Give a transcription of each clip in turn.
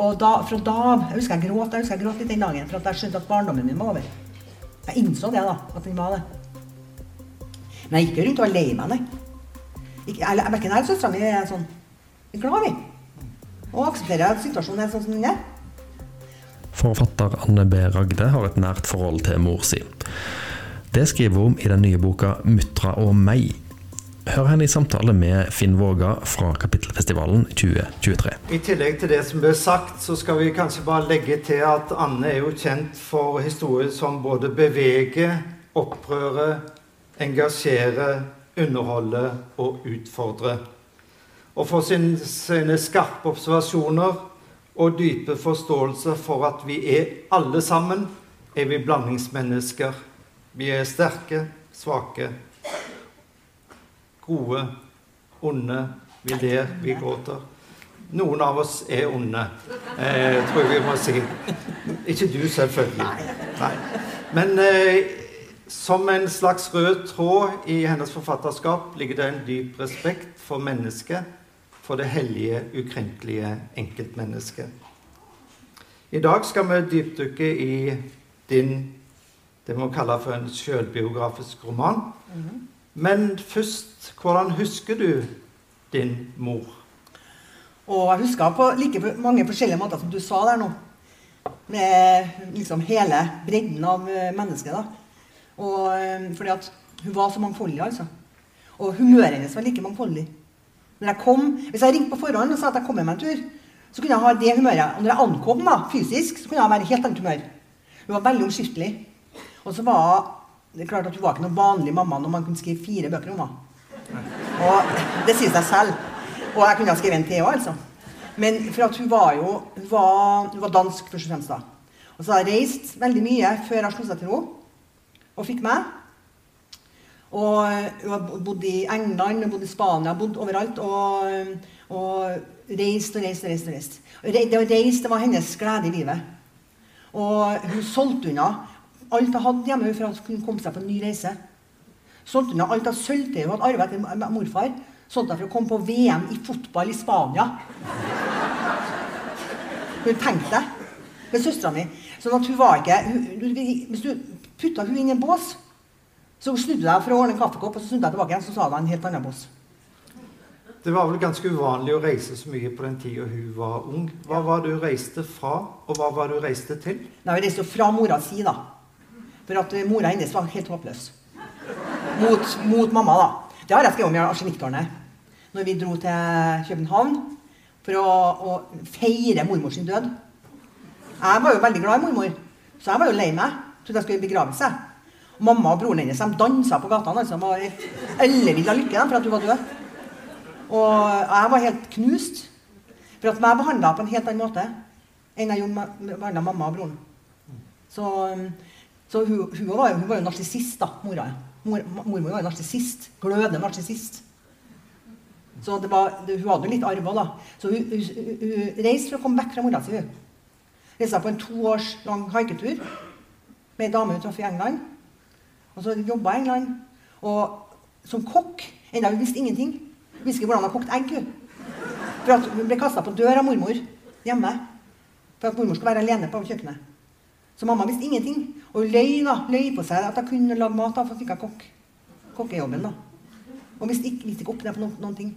Og da, fra da av Jeg husker jeg gråt jeg husker jeg gråt litt den dagen for at jeg skjønte at barndommen min var over. Jeg innså det, da. At den var det. Men jeg gikk ikke rundt og var lei meg, nei. Jeg, Verken jeg eller søstera mi er sånn Vi er glad, vi. Og aksepterer at situasjonen er sånn som den er. Forfatter Anne B. Ragde har et nært forhold til mor si. Det skriver hun om i den nye boka 'Mutra og meg'. Hør henne i samtale med Finn Våga fra Kapittelfestivalen 2023. I tillegg til det som ble sagt, så skal vi kanskje bare legge til at Anne er jo kjent for historier som både beveger, opprører, engasjerer, underholder og utfordrer. Og for sin, sine skarpe observasjoner og dype forståelse for at vi er alle sammen, er vi blandingsmennesker. Vi er sterke, svake, gode, onde. Vi ler, vi gråter. Noen av oss er onde, eh, tror jeg vi må si. Ikke du, selvfølgelig. Nei. Men eh, som en slags rød tråd i hennes forfatterskap ligger det en dyp respekt for mennesket, for det hellige, ukrenkelige enkeltmennesket. I dag skal vi dypdykke i din det vi må kalle for en selvbiografisk roman. Men først, hvordan husker du din mor? Og jeg husker på like mange forskjellige måter som du sa der nå. Med liksom hele bredden av eh, mennesket. da. Og eh, fordi at hun var så mangfoldig, altså. Og humøret hennes var like mangfoldig. Når jeg kom, Hvis jeg ringte på forhånd og sa at jeg kommer meg en tur, så kunne jeg ha det humøret. Og når jeg ankom da, fysisk, så kunne jeg være i helt annet humør. Hun var veldig omskiftelig. Og så var det klart at hun var ikke noen vanlig mamma når man kunne skrive fire bøker om henne. Og det sier seg selv. Og jeg kunne ha skrevet en til òg, altså. Men for hun var jo hun var, hun var dansk, først og fremst. da. Og så har jeg reist veldig mye før jeg slo seg til ro, og fikk meg. Og hun har bodd i England, bodd i Spania, bodd overalt. Og, og reist og reist og reist. og reist. Det å reise det var hennes glede i livet. Og hun solgte unna alt hun hadde hjemme for å kunne komme seg på en ny reise. Solgte unna alt av sølvtøy hun hadde arvet etter morfar. Solgte for å komme på VM i fotball i Spania. Hun tenkte det. Med søstera mi. Sånn at hun var ikke hun, Hvis du putta hun inn i en bås, så snudde deg for å ordne en kaffekopp, og så snudde jeg tilbake igjen, så sa hun en helt annen bås. Det var vel ganske uvanlig å reise så mye på den tida hun var ung. Hva var det hun reiste fra, og hva var det hun reiste til? Nei, Hun reiste jo fra mora si, da. For at mora hennes var helt håpløs. Mot, mot mamma, da. Det har jeg skrevet om i Arsenikktårnet. Når vi dro til København for å, å feire mormors død. Jeg var jo veldig glad i mormor, så jeg var jo lei meg. Trodde jeg skulle i begravelse. Mamma og broren hennes de dansa på gatene. altså. De var ellevill av lykke for at hun var død. Og jeg var helt knust. For at meg behandla på en helt annen måte enn jeg behandla mamma og broren. Så, så hun, hun, var jo, hun var jo narsissist, da, mora. Mor, mormor var jo narsissist. Glødende narsissist. Så det var, det, hun hadde jo litt arv da. Så hun, hun, hun, hun reiste for å komme vekk fra mora si. Reiste på en to års lang haiketur med ei dame hun traff i England. Og så jobba i England. Og som kokk Enda hun visste ingenting. Hun visste ikke hvordan hun kokte kokt egg. For hun ble kasta på dør av mormor hjemme. For at mormor skulle være alene på kjøkkenet. Så mamma visste ingenting. Og hun løy, da, løy på seg at hun kunne lage mat, da, for hun ikke kokk. kokkejobben. da. Og visste ikke, visste ikke opp ned på noen, noen ting.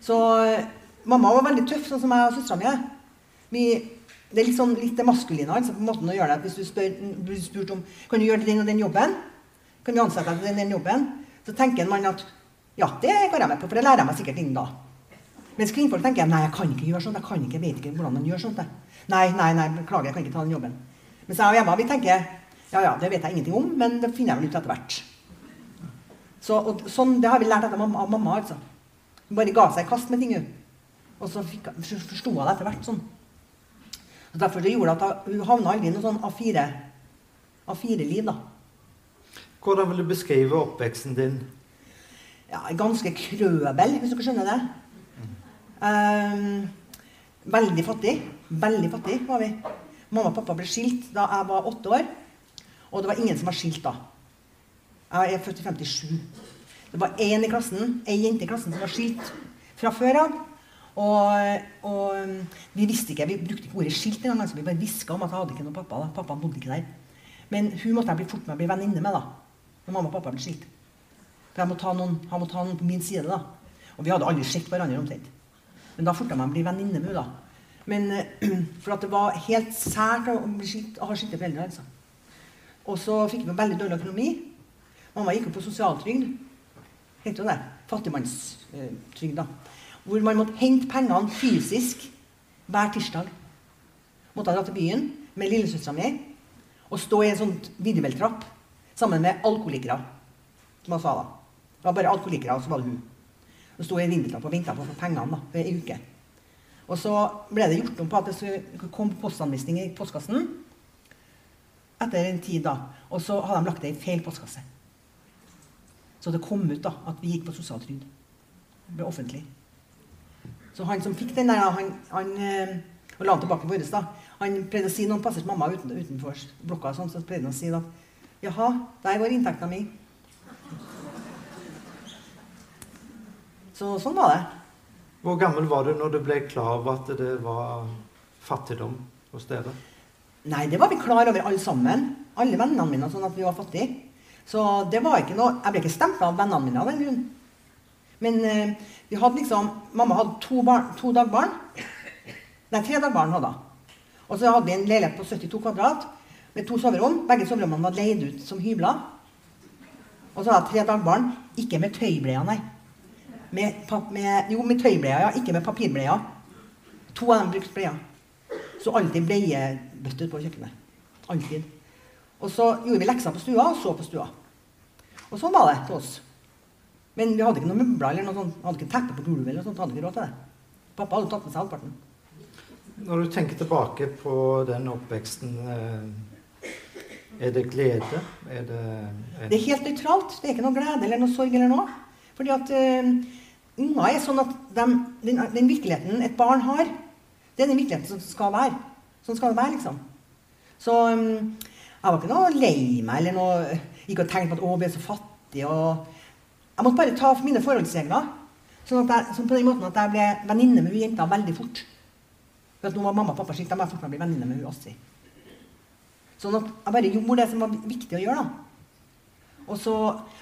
Så eh, mamma var veldig tøff, sånn som jeg og søstera mi er. Vi, det er litt sånn litt det maskuline altså, på måten å gjøre det. Hvis du spør, blir spurt om kan du gjøre den og den jobben, kan du ansette deg til den, den jobben, så tenker man at ja, det går jeg med på, for det lærer jeg meg sikkert innen da. Mens kvinnfolk tenker nei, jeg kan ikke gjøre sånt, jeg kan ikke, jeg vet ikke hvordan man gjør sånt. Nei, nei, nei, beklager, jeg kan ikke ta den jobben. Mens jeg og Emma vi tenker ja, ja, det vet jeg ingenting om, men det finner jeg vel ut etter hvert. Så, og, sånn, det har vi lært etter mamma, av mamma, altså. Hun bare ga seg i kast med ting, hun. Og så fikk, så forsto hun det etter hvert sånn. Og derfor det gjorde at hun havna aldri i noe sånn A4 A4-liv, da. Hvordan vil du beskrive oppveksten din? Ja, ganske krøbel, hvis dere skjønner det. Um, veldig fattig. Veldig fattig var vi. Mamma og pappa ble skilt da jeg var åtte år. Og det var ingen som var skilt da. Jeg er født i 57. Det var én i klassen, ei jente i klassen som var skilt fra før av. Og, og vi visste ikke, vi brukte ikke ordet skilt engang. Altså, vi bare hviska om at jeg hadde ikke noen pappa. da. Pappaen bodde ikke der. Men hun måtte jeg bli fort med å bli venninne med da, når mamma og pappa ble skilt. For jeg må ta noen, han måtte ha noen på min side. da. Og vi hadde aldri sett hverandre omtrent. Men da forta jeg meg å bli venninne med henne. da. Men, eh, for at det var helt sært å skilt, å ha skilte foreldre. altså. Og så fikk vi veldig dårlig økonomi. Mamma gikk opp på sosialtrygd. Heter det det. Fattigmannstrygd. da. Hvor man måtte hente pengene fysisk hver tirsdag. Måtte ha dra til byen med lillesøstera mi og stå i en sånn videreveltrapp sammen med alkoholikere. Som jeg sa da. Det var bare alkoholikere, og så var det hun. Hun sto i vintertrapp og venta på å få pengene da, for ei uke. Og så ble det gjort om på at det skulle komme postanvisning i postkassen etter en tid. da. Og så hadde de lagt det i feil postkasse. Så det kom ut da, at vi gikk på sosialtrygd. Det ble offentlig. Så han som fikk den der, han, han eh, og la den tilbake på våres. Han pleide å si noen passers mamma uten, utenfor blokka, sånn, så pleide han å si da Jaha, der var inntekta mi. Så sånn var det. Hvor gammel var du når du ble klar over at det var fattigdom hos dere? Nei, det var vi klar over alle sammen. Alle vennene mine, sånn at vi var fattige. Så det var ikke noe Jeg ble ikke stempla av vennene mine av den grunn. Men eh, vi hadde liksom Mamma hadde to, barn, to dagbarn. Nei, tre dagbarn hadde hun. Og så hadde vi en leilighet på 72 kvadrat med to soverom. Begge soverommene var leid ut som hybler. Og så hadde jeg tre dagbarn. Ikke med tøybleier, nei. Med, med, jo, med tøybleier, ja. Ikke med papirbleier. To av dem brukte bleier. Så alltid bleiebøtte på kjøkkenet. Alltid. Og så gjorde vi lekser på stua, og så på stua. Og sånn var det til oss. Men vi hadde ikke noen møbler eller noe sånt. Vi Hadde ikke teppe på gulvet eller noe sånt. Hadde ikke råd til det. Pappa hadde tatt med seg halvparten. Når du tenker tilbake på den oppveksten, eh, er det glede? Er det, er Det er helt nøytralt. Det er ikke noe glede eller noe sorg eller noe. Fordi at uh, unger er sånn at de, den, den virkeligheten et barn har, det er den virkeligheten som skal være. Sånn skal det være, liksom. Så um, jeg var ikke noe lei meg eller noe Ikke å tenke på at å, vi er så fattige og Jeg måtte bare ta mine forholdsregler. Sånn, jeg, sånn på den måten at jeg ble venninne med hun jenta veldig fort. For nå var mamma og pappa skilt, da må jeg fort meg bli venninne med hun Astrid. Sånn at jeg bare gjorde det som var viktig å gjøre. da. Og så,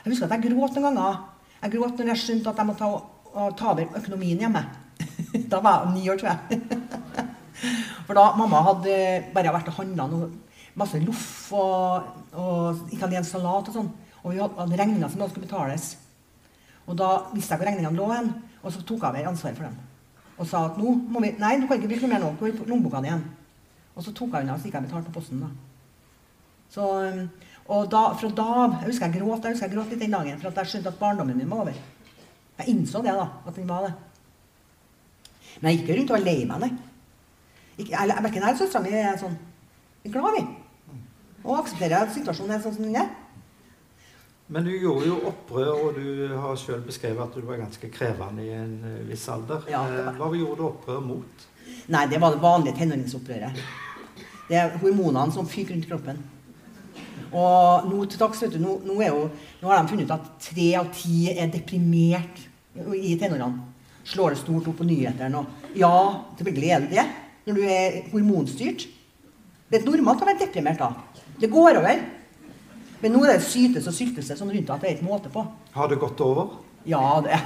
Jeg husker at jeg gråt noen ganger. Jeg gråt når jeg skjønte at jeg måtte ta, ta over økonomien hjemme. da var jeg ni år, tror jeg. For da mamma hadde bare vært og handla masse loff og, og italiensk salat og sånn. Og vi hadde, regninger som da skulle betales. Og da visste jeg hvor regningene lå hen, og så tok jeg over ansvaret for dem. Og sa at nå må vi Nei, du kan ikke bruke noe mer nå. Gå i lommeboka igjen. Og så tok jeg unna, så gikk jeg betalt på posten, da. Så, um, og da, fra da av Jeg husker jeg gråt jeg husker jeg gråt litt den dagen, for at jeg skjønte at barndommen min var over. Jeg innså det, da. At den var det. Men jeg gikk ikke rundt og var lei meg, nei. Verken jeg eller søstera mi er sånn. Vi er glad, vi. Og aksepterer at situasjonen er sånn som den er. Men du gjorde jo opprør, og du har sjøl beskrevet at du var ganske krevende i en eh, viss alder. Ja, Eh, Hva gjorde du opprør mot? Nei, det var det vanlige tenåringsopprøret. Det er hormonene som fyker rundt kroppen. Og nå til dags, vet du, nå, nå, er jo, nå har de funnet ut at tre av ti er deprimert i tenårene. Slår det stort opp på nyhetene. Og ja, selvfølgelig er det det. Når du er hormonstyrt. Det er normalt å være deprimert da. Det går over. Men nå er det sytes og syltes sånn rundt at det er ikke måte på. Har det gått over? Ja, det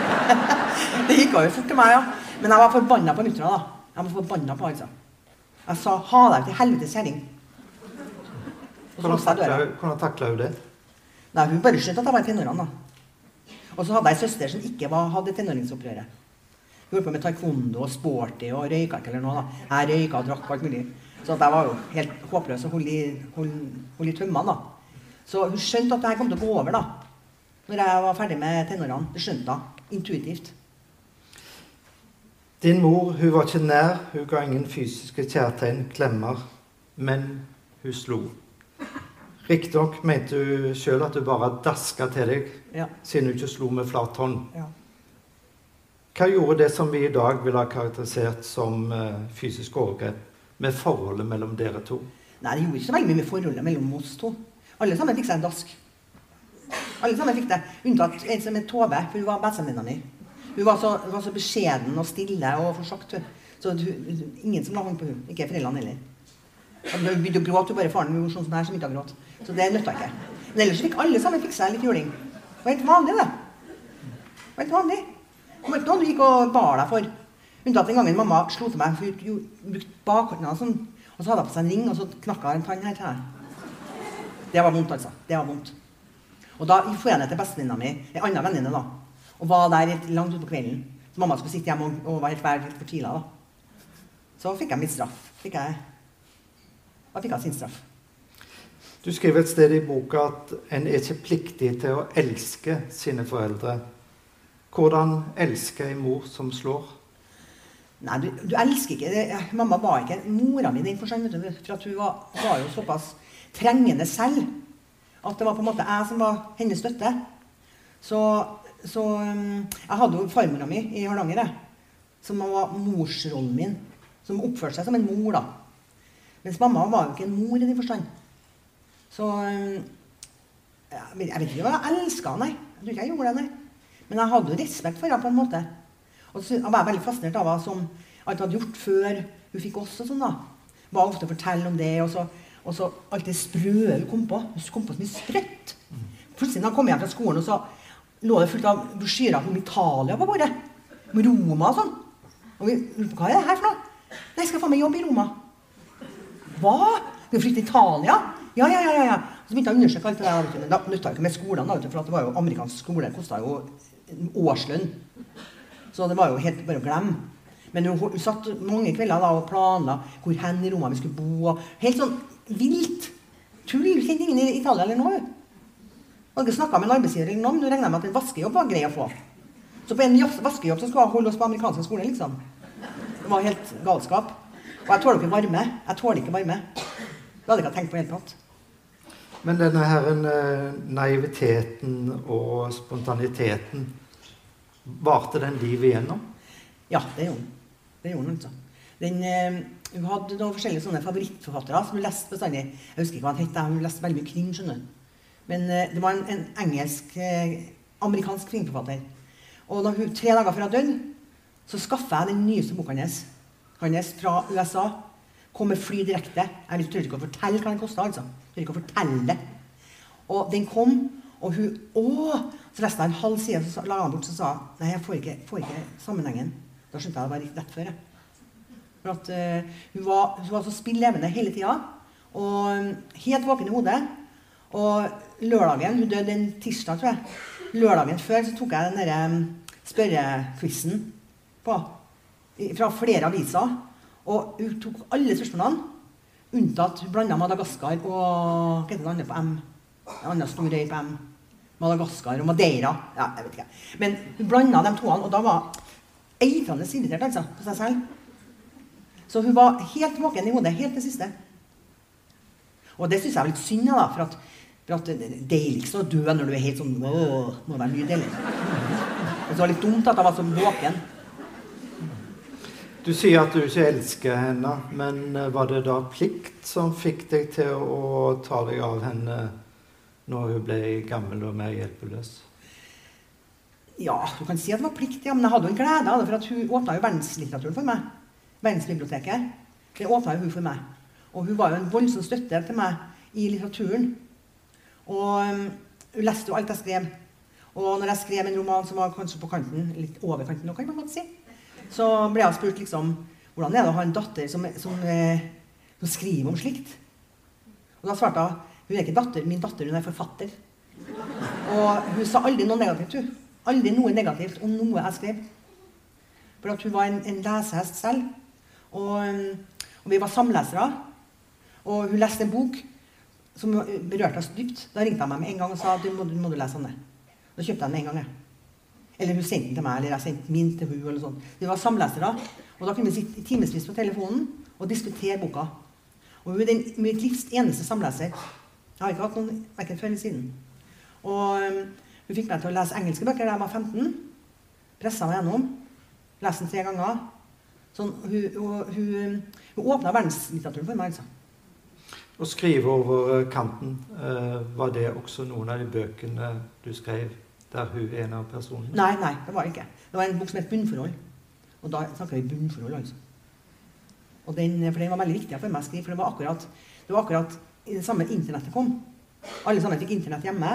Det gikk over fort til meg, ja. Men jeg var forbanna på mutter'n, da. Jeg var forbanna på altså. Jeg sa 'ha deg til helvetes kjerring'. Hvordan takla- hun det? Nei, Hun bare skjønte at jeg var tenårene. da. Og så hadde jeg ei søster som ikke var, hadde tenåringsopprøret. Hun holdt på med taekwondo og sporty og røyka ikke eller noe. da. Jeg røyka og drakk alt mulig. Så jeg var jo helt håpløs og holdt i, hold, hold i tømmene. da. Så hun skjønte at det her kom til å gå over da. Når jeg var ferdig med tenårene. Det skjønte hun intuitivt. Din mor hun var ikke nær, hun ga ingen fysiske kjærtegn, klemmer, men hun slo. Riktignok mente hun sjøl at du bare daska til deg, Ja. siden hun ikke slo med flat hånd. ja. Hva gjorde det som vi i dag ville ha karakterisert som uh, fysisk overgrep, med forholdet mellom dere to? Nei, det gjorde ikke så veldig mye med forholdet mellom oss to. Alle sammen fikk seg en dask. Alle sammen fikk det, unntatt en som het Tove, for hun var bestevenninna mi. Hun var så, var så beskjeden og stille og forsagt. Så hun, ingen som la hånd på henne. Ikke foreldrene heller. Hun begynte å gråte, hun bare faren min gjorde sånn som her, som ikke har grått. Så det nytta ikke. Men ellers fikk alle sammen fiksa litt juling. Det var helt vanlig, det. Det var helt vanlig. Det var ikke noe du gikk og bar deg for. Unntatt den gangen mamma slo til meg, for hun brukte bakhånda sånn. Og så hadde hun på seg en ring, og så knakka en tann her til meg. Det var vondt, altså. Det var vondt. Og da dro jeg ned til bestevenninna mi, ei anna venninne, da. Og var der langt utpå kvelden. Så mamma skulle sitte hjemme og, og var helt vær fortvila. Så fikk jeg min straff. Fikk jeg, da fikk jeg sin straff. Du skriver et sted i boka at en er ikke pliktig til å elske sine foreldre. Hvordan elsker en mor som slår? Nei, du, du elsker ikke det. Mamma var ikke mora mi i den forstand, for at hun var, var jo såpass trengende selv at det var på en måte jeg som var hennes støtte. Så, så um, Jeg hadde jo farmora mi i Hardanger, som var morsrollen min. Som oppførte seg som en mor, da. Mens mamma var jo ikke en mor i den forstand. Så um, jeg, vet- jeg ikke hva jeg elska, nei. Jeg tror ikke jeg gjorde det, nei. Men jeg hadde jo respekt for henne på en måte. Og så jeg var veldig fascinert av henne som alt hadde gjort før hun fikk oss. og sånn da. Var ofte å fortelle om det, og så, og så alt det sprø hun kom på. Hun kom på så mye sprøtt. Plutselig da kom jeg fra skolen, og så lå det fullt av brosjyrer om Italia på bordet. Om Roma og sånn. Og vi lurte på hva er det her for noe? Nei, skal jeg få meg jobb i Roma. Hva? Du flytte til Italia? Ja, ja, ja. ja. Så begynte jeg å undersøke alt det der. Men da nytta ikke med skolene, da, for det var jo amerikansk skole kosta jo en årslønn. Så det var jo helt bare å glemme. Men hun, satt mange kvelder da og planla hvor hen i Roma vi skulle bo. Og helt sånn vilt. Tull. Kjente ingen i Italia eller noe. Hadde ikke snakka med en arbeidsgiver eller noen. men regna jeg med at en vaskejobb var grei å få. Så på en vaskejobb så skulle hun holde oss på amerikansk skole, liksom. Det var helt galskap. Og jeg tåler ikke varme. Jeg tåler ikke varme. Det hadde jeg ikke tenkt på i det hele tatt. Men denne her eh, naiviteten og spontaniteten, varte den livet igjennom? Ja, det gjorde den. Det gjorde den, altså. Den, eh, hun hadde noen forskjellige sånne favorittforfattere som hun leste bestandig. Jeg husker ikke hva han het. Hun leste veldig mye krim. skjønner du. Men eh, det var en, en engelsk, eh, amerikansk krimforfatter. Og da hun, tre dager før hun døde, så skaffa jeg den nyeste boka hennes. Hans fra USA. Kom med fly direkte. Jeg tør ikke å fortelle hva den kosta. Altså. Tør ikke å fortelle. Og den kom, og hun Å! Så leste jeg en halv side, så la han bort og sa Nei, jeg får ikke, får ikke sammenhengen. Da skjønte jeg det var rett før. For at uh, hun, var, hun var så spill levende hele tida. Og mm, helt våken i hodet. Og lørdagen Hun døde en tirsdag, tror jeg. Lørdagen før så tok jeg den derre mm, spørrequizen på. Fra flere aviser. Og hun tok alle spørsmålene. Unntatt hun blanda Madagaskar og Hva heter det andre på M? En annen stor øy på M. Madagaskar og Madeira. Ja, jeg vet ikke. Men hun blanda de toene, og da var eitrende irritert altså, på seg selv. Så hun var helt våken i hodet helt til siste. Og det syns jeg er litt synd, da, for at, for det er deiligst å dø når du er helt sånn Åh, må være mye deilig. Så var litt dumt at jeg var så våken. Du sier at du ikke elsker henne, men eh, var det da plikt som fikk deg til å ta deg av henne når hun ble gammel og mer hjelpeløs? Ja, du kan si at det var plikt, ja, men jeg hadde jo en glede av det, for hun åpna jo verdenslitteraturen for meg. Verdensbiblioteket. Det åpna hun for meg. Og hun var jo en voldsom støtte til meg i litteraturen. Og um, hun leste jo alt jeg skrev. Og når jeg skrev en roman som var kanskje på kanten, litt over kanten, kan man godt si, så ble jeg spurt liksom hvordan er det å ha en datter som, som, eh, som skriver om slikt. Og da svarte hun hun er ikke datter, min datter, hun er forfatter. Og hun sa aldri noe negativt. hun. Aldri noe negativt om noe jeg skrev. For at hun var en, en lesehest selv. Og, um, og vi var samlesere. Og hun leste en bok som berørte oss dypt. Da ringte jeg meg med en gang og sa du må, må du lese Anne. Da kjøpte jeg den med en gang. jeg. Eller hun sendte den til meg, eller jeg sendte min til hun, eller sånn. Vi var samlesere. Og da kunne vi sitte timevis på telefonen og diskutere boka. Og hun er den, mitt livs eneste samleser. Jeg har ikke hatt noen verken før eller siden. Og um, hun fikk meg til å lese engelske bøker da jeg var 15. Pressa meg gjennom. Leste den tre ganger. Sånn, hun, hun, hun, hun åpna verdenslitteraturen for meg, altså. Å skrive over kanten, eh, var det også noen av de bøkene du skrev Der hun er en av personene? Nei, nei, det var det ikke. Det var en bok som het 'Bunnforhold'. Og da snakker vi bunnforhold, altså. Og den, for den var veldig viktig for meg å skrive, for det var akkurat, det var akkurat i det samme internettet kom. Alle sammen fikk internett hjemme.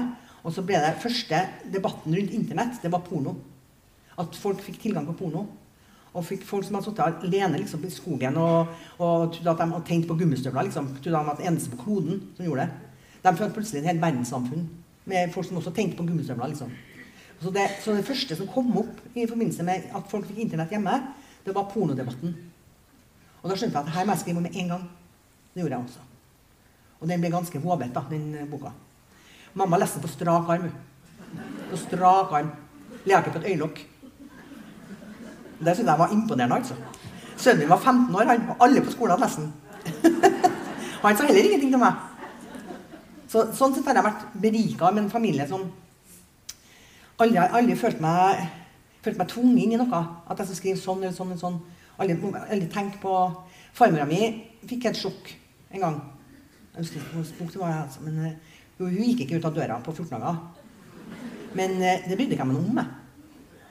Og så ble det første debatten rundt internett, det var porno. At folk fikk tilgang på porno. Og fikk folk som hadde sittet alene liksom, i skogen og, og trodde at de hadde tenkt på gummistøvler. Liksom, trodde de var den eneste på kloden som gjorde det. De følte plutselig et helt verdenssamfunn med folk som også tenkte på gummistøvler. Liksom. Så det, så det første som kom opp i forbindelse med at folk fikk internett hjemme, det var pornodebatten. Og da skjønte jeg at her må jeg skrive med en gang. Det gjorde jeg også. Og den ble ganske hovet, da, den boka. Mamma leste på strak arm. På strak arm. Ler ikke på et øyelokk. Det syntes jeg var imponerende. altså. Sønnen min var 15 år, han, og alle på skolen hadde lest den. han sa heller ingenting til meg. Så, sånn sett har jeg vært berika med en familie som aldri, aldri følt, meg, følt meg tvunget inn i noe. At jeg skulle skrive sånn eller sånn. eller sånn. Aldri, aldri tenkt på Farmora mi fikk et sjokk en gang. Jeg husker ikke hvilken bok det var, altså, men jo, hun gikk ikke ut av døra på 14 dager. Men uh, det brydde ikke jeg meg noe om. Jeg.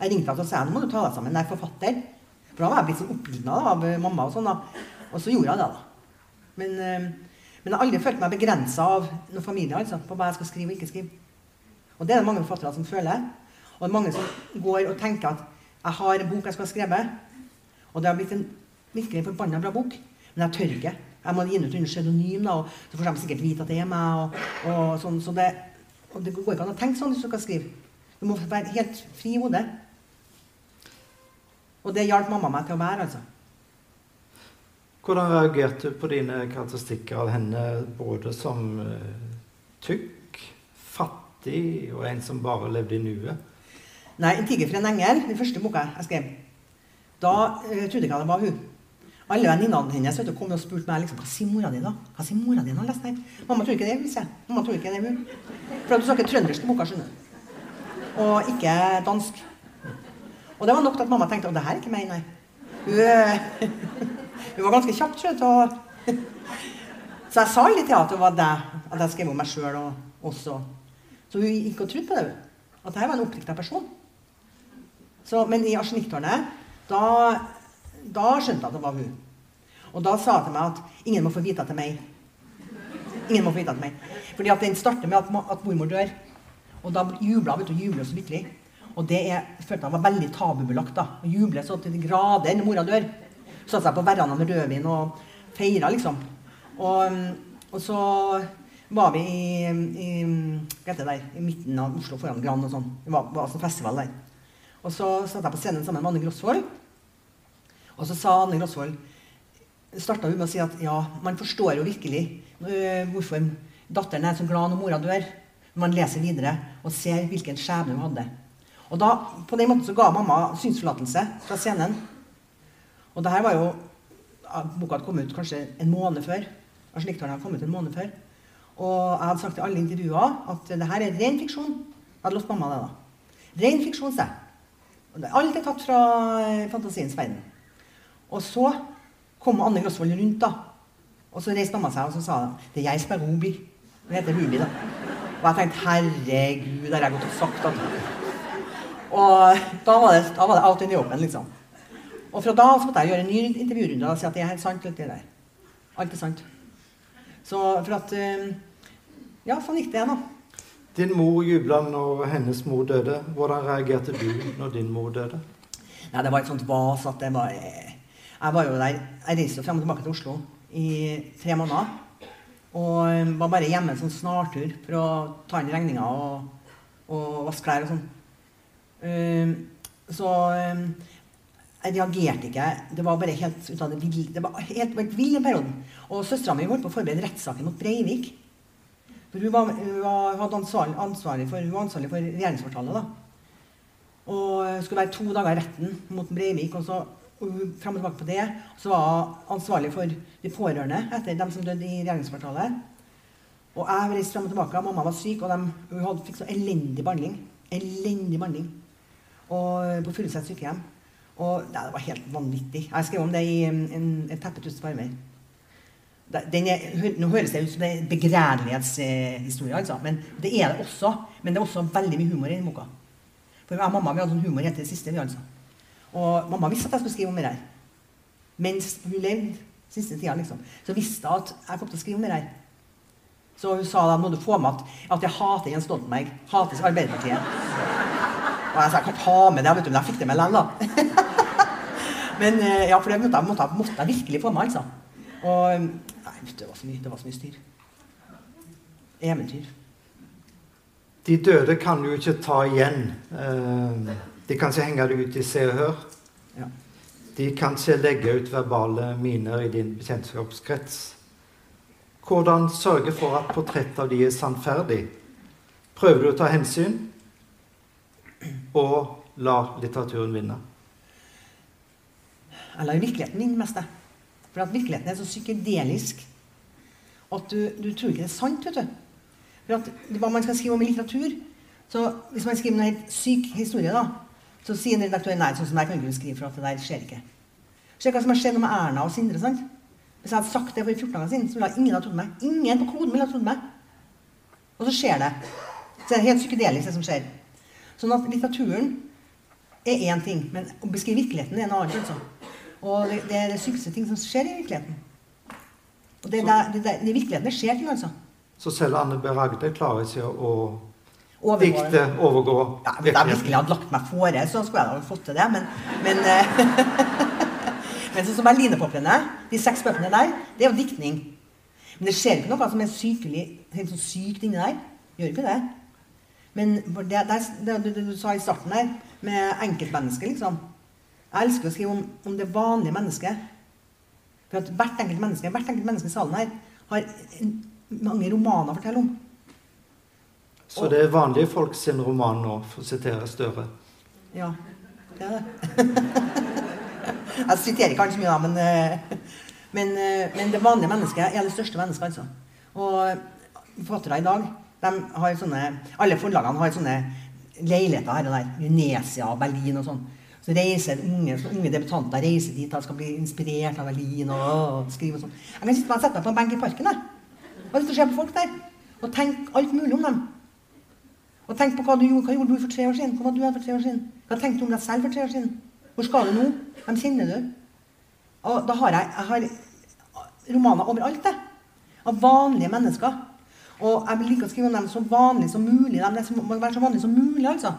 Jeg ringte henne og sa nå må du ta deg sammen, jeg er forfatter. For da var jeg blitt sånn oppildna av mamma. Og sånn da. Og så gjorde jeg det, da. Men, men jeg har aldri følt meg begrensa av noen familie altså, på hva jeg skal skrive og ikke skrive. Og det er det mange forfattere som føler. Og det er mange som går og tenker at jeg har en bok jeg skal ha skrevet. Og det har blitt en virkelig forbanna bra bok. Men jeg tør ikke. Jeg må gi den ut under pseudonym, da, og så får de sikkert vite at det er meg. Og, og sånn, så det, og det går ikke an å tenke sånn hvis du skal skrive. Du må være helt fri i hodet. Og det hjalp mamma meg til å være, altså. Hvordan reagerte du på dine karakteristikker av henne både som uh, tykk, fattig og en som bare levde i nuet? Nei, 'En tiger for en engel', den første boka jeg skrev, da uh, trodde jeg ikke det var hun. Alle venninnene hennes vet du, kom og spurte meg liksom, hva sier mora di da? Hva sier mora di når hun leser den. Mamma tror ikke det, hvis jeg. Mamma tror ikke det hun. For du snakker trøndersk i boka, skjønner du. Og ikke dansk. Og det var nok til at mamma tenkte at det her er ikke meg, nei. Hun, hun var ganske kjapp til å Så jeg sa litt til henne at det var deg, at jeg skrev om meg sjøl også. Så hun gikk og trodde på det. At dette var en oppdikta person. Så, men i Arsenikktårnet, da, da skjønte jeg at det var hun. Og da sa hun til meg at ingen må få vite til meg. Ingen må få vite til meg. Fordi at den starter med at, at mormor dør. Og da jubla hun jubler så lykkelig. Og det er, jeg følte jeg var veldig tabubelagt. da, Å juble så til de grader når mora dør. Satte seg på verandaen med rødvin og feira, liksom. Og, og, så var vi i, i, der, i, midten av Oslo, foran Grand og sånn. Det var, var altså festival der. Og så satt jeg på scenen sammen med Anne Grosvold. Og så sa Anne Grosvold starta hun med å si at ja, man forstår jo virkelig uh, hvorfor datteren er så glad når mora dør. Man leser videre og ser hvilken skjebne hun hadde. Og da, På den måten så ga mamma synsforlatelse fra scenen. Og det her var jo Boka hadde kommet ut kanskje en måned før. Arsenikktårnet hadde kommet en måned før. Og jeg hadde sagt i alle intervjuer at det her er ren fiksjon. Jeg hadde lovt mamma det, da. Ren fiksjon, sa jeg. Alt er tatt fra eh, fantasiens verden. Og så kom Anne Grosvold rundt, da. Og så reiste mamma seg og så sa det er jeg som er Ruby. Hun heter Ruby, da. Og jeg tenkte herregud, har jeg gått og sagt. at og da var det, da var det out in the open, liksom. Og fra da så måtte jeg gjøre en ny intervjurunde og si at det er helt sant. alt det der. Alt er sant. Så for at eh, Ja, sånn gikk det, da. Din mor jubla når hennes mor døde. Hvordan reagerte du når din mor døde? Nei, Det var et sånt vas at det var Jeg var jo der, jeg reiste frem og tilbake til Oslo i tre måneder. Og var bare hjemme en sånn snartur for å ta inn regninga og, og vaske klær og sånn. Um, så um, jeg reagerte ikke. Det var bare helt ut av det ville. Det var helt, helt vill i perioden. Og søstera mi holdt på å forberede rettssaken mot Breivik. For hun var, hun var, ansvarlig, ansvarlig, for, hun for regjeringskvartalet. Og skulle være to dager i retten mot Breivik. Og så frem og tilbake på det. Så var hun ansvarlig for de pårørende etter dem som døde i regjeringskvartalet. Og jeg reiste frem og tilbake. Mamma var syk, og de, hun hadde, fikk så elendig behandling. Elendig behandling og på Furuset sykehjem. Og ja, Det var helt vanvittig. Jeg skrev om det i en, en, teppe tusen farmer. den er, Nå høres det ut som det er begredelighetshistorie, altså, men det er det også. Men det er også veldig mye humor i den boka. For jeg og mamma vi hadde sånn humor helt til det siste. vi altså. Og mamma visste at jeg skulle skrive om det her. Mens hun levde siste tida, liksom. Så visste hun at jeg kom til å skrive om det her. Så hun sa da må du få med at, jeg hater Jens Stoltenberg. Hater Arbeiderpartiet. Og jeg sa jeg kan ha med det, vet du, men jeg fikk det med likevel, da. men eh, ja, for det måtte, måtte, måtte jeg virkelig få med, altså. Og Nei, det var så mye, det var så mye styr. Eventyr. De døde kan jo ikke ta igjen. Eh, de kan ikke henge det ut i Se og Hør. Ja. De kan ikke legge ut verbale miner i din bekjentskapskrets. Hvordan sørge for at portrettet av de er sannferdig? Prøver du å ta hensyn? Og la litteraturen vinne? Jeg lar virkeligheten vinne mest, jeg. For at virkeligheten er så psykedelisk at du, du tror ikke det er sant. vet du. For at Hva man skal skrive om i litteratur så Hvis man skriver en helt syk historie, da, så sier en redaktør nei, sånn som jeg kan ikke skrive, for at det der skjer ikke. Se hva som har skjedd med Erna og Sindre. sant? Hvis jeg hadde sagt det for 14 dager siden, så ville ingen ha trodd meg. Ingen på kloden ville ha trodd meg. Og så skjer det. Så det er helt psykedelisk, det som skjer. Sånn at litteraturen er én ting, men å beskrive virkeligheten er en annen. Altså. Og det, det, er det sykeste ting som skjer i virkeligheten. Og det, det, det, det, virkeligheten det skjer ting, altså. Så selv Anne B. Ragde klarer ikke å Overgå dikte overgå Ja, hvis jeg virkelig hadde lagt meg fore, så skulle jeg ha fått til det, men Men, eh, men sånn som Berlinerpoplene, de seks bøkene der, det er jo diktning. Men det skjer ikke noe som er sykelig, helt sånn sykt inni der. Gjør ikke det. Men det, det, det du sa i starten der, med enkeltmennesket, liksom Jeg elsker å skrive om, om det vanlige mennesket. For at hvert enkelt menneske hvert enkelt menneske i salen her har mange romaner å fortelle om. Så det er vanlige folk sin roman nå, for å sitere Støre. Ja, det er det. jeg siterer ikke han så mye, da, men, eh, men, eh, men, det vanlige mennesket er det største mennesket, altså. Og forfattere i dag, de har sånne Alle forlagene har sånne leiligheter her og der. Unesia, Berlin og sånn. Reiser unge, unge debutanter reiser dit og skal bli inspirert av Berlin og, og skrive og sånn. Jeg kan sitte meg og sette meg på en benk i parken der, og se på folk der. Og tenke alt mulig om dem. Og tenk på hva du gjorde, hva gjorde du for tre år siden. Hva var du for tre år siden? Hva tenkte du om deg selv for tre år siden? Hvor skal du nå? Hvem kjenner du? Og da har jeg, jeg har romaner overalt, det. Av vanlige mennesker. Og jeg vil like å skrive om dem så vanlig som mulig. De må være så vanlige som mulig, altså.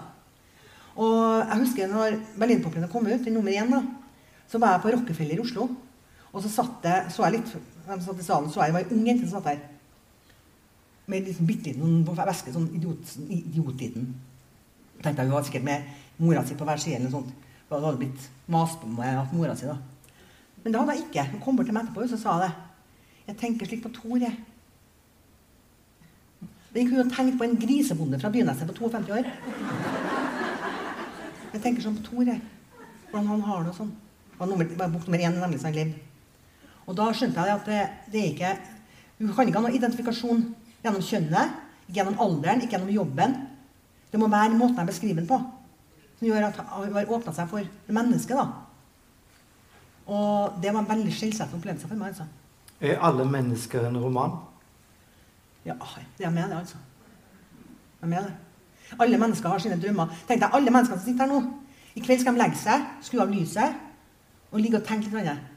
Og jeg husker når Berlinpoplene kom ut, den nummer én, da, så var jeg på Rockefeller i Oslo. Og så satt jeg, så jeg litt, de satt i salen, så jeg det var ei ung jente som satt der. Med liksom bitte liten veske, sånn idiot, idiotliten. Tenkte jeg Hun var sikkert med mora si på hver side. eller sånt. det hadde blitt mast på meg at mora si, da. Men det hadde jeg ikke. Hun kom bort til meg etterpå og sa det. Jeg tenker slik på Tor, jeg. Den kunne tenkt på en grisebonde fra Byneset på 52 år. Jeg tenker på Tor, jeg. Hvordan han har det og sånn. Det var, nummer, var bok nummer én, nemlig, så han levde. Og da skjønte jeg at det, det er ikke Du kan ikke ha noen identifikasjon gjennom kjønnet, ikke gjennom alderen, ikke gjennom jobben. Det må være måten jeg beskriver den på som gjør at han har åpna seg for mennesket. da. Og det var en veldig skjellsettende opplevelse for meg. altså. Er alle mennesker en roman? Ja, det er med det, altså. Jeg er med det. Alle mennesker har sine drømmer. Tenk deg, alle mennesker som sitter her nå. I kveld skal de legge seg, skru av lyset og ligge og tenke litt. Annet.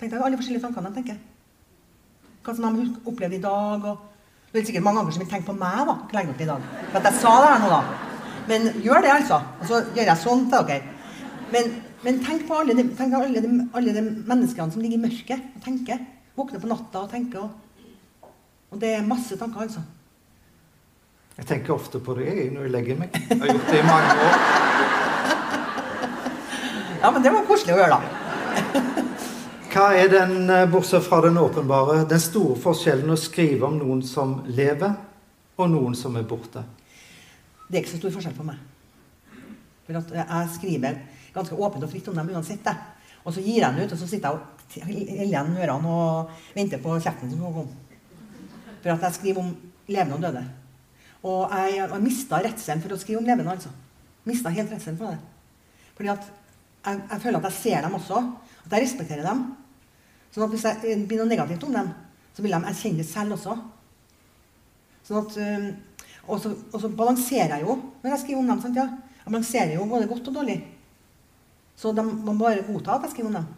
Tenk deg alle forskjellige tankene de tenker. Hva som de opplevde opplevd i dag. og Det er sikkert mange ganger som vil tenke på meg da, legge opp i dag. For at jeg sa det her nå, da. Men gjør det, altså. Og så gjør jeg sånn til dere. Men, men tenk på alle de, tenk alle, de, alle de, menneskene som ligger i mørket og tenker. Våkner på natta og tenker. Og, og det er masse tanker, altså. Jeg tenker ofte på det jeg, når jeg legger meg. Jeg har gjort det i mange år. Ja, men det var koselig å gjøre, da. Hva er den, eh, bortsett fra den åpenbare, den store forskjellen å skrive om noen som lever, og noen som er borte? Det er ikke så stor forskjell på meg. For at jeg skriver ganske åpent og fritt om dem uansett. det. Og så gir jeg den ut, og så sitter jeg og heller igjen ørene og venter på kjeften som skal komme. For at jeg skriver om levende og døde. Og jeg jeg mista redselen for å skrive om levende, altså. Mista helt redselen for det. Fordi at jeg, jeg, føler at jeg ser dem også. At jeg respekterer dem. Sånn at hvis jeg blir noe negativt om dem, så vil de erkjenne det selv også. Sånn at, og, så, og så balanserer jeg jo når jeg skriver om dem. Sant, ja? Jeg balanserer jo både godt og dårlig. Så de må bare godta at jeg skriver om dem.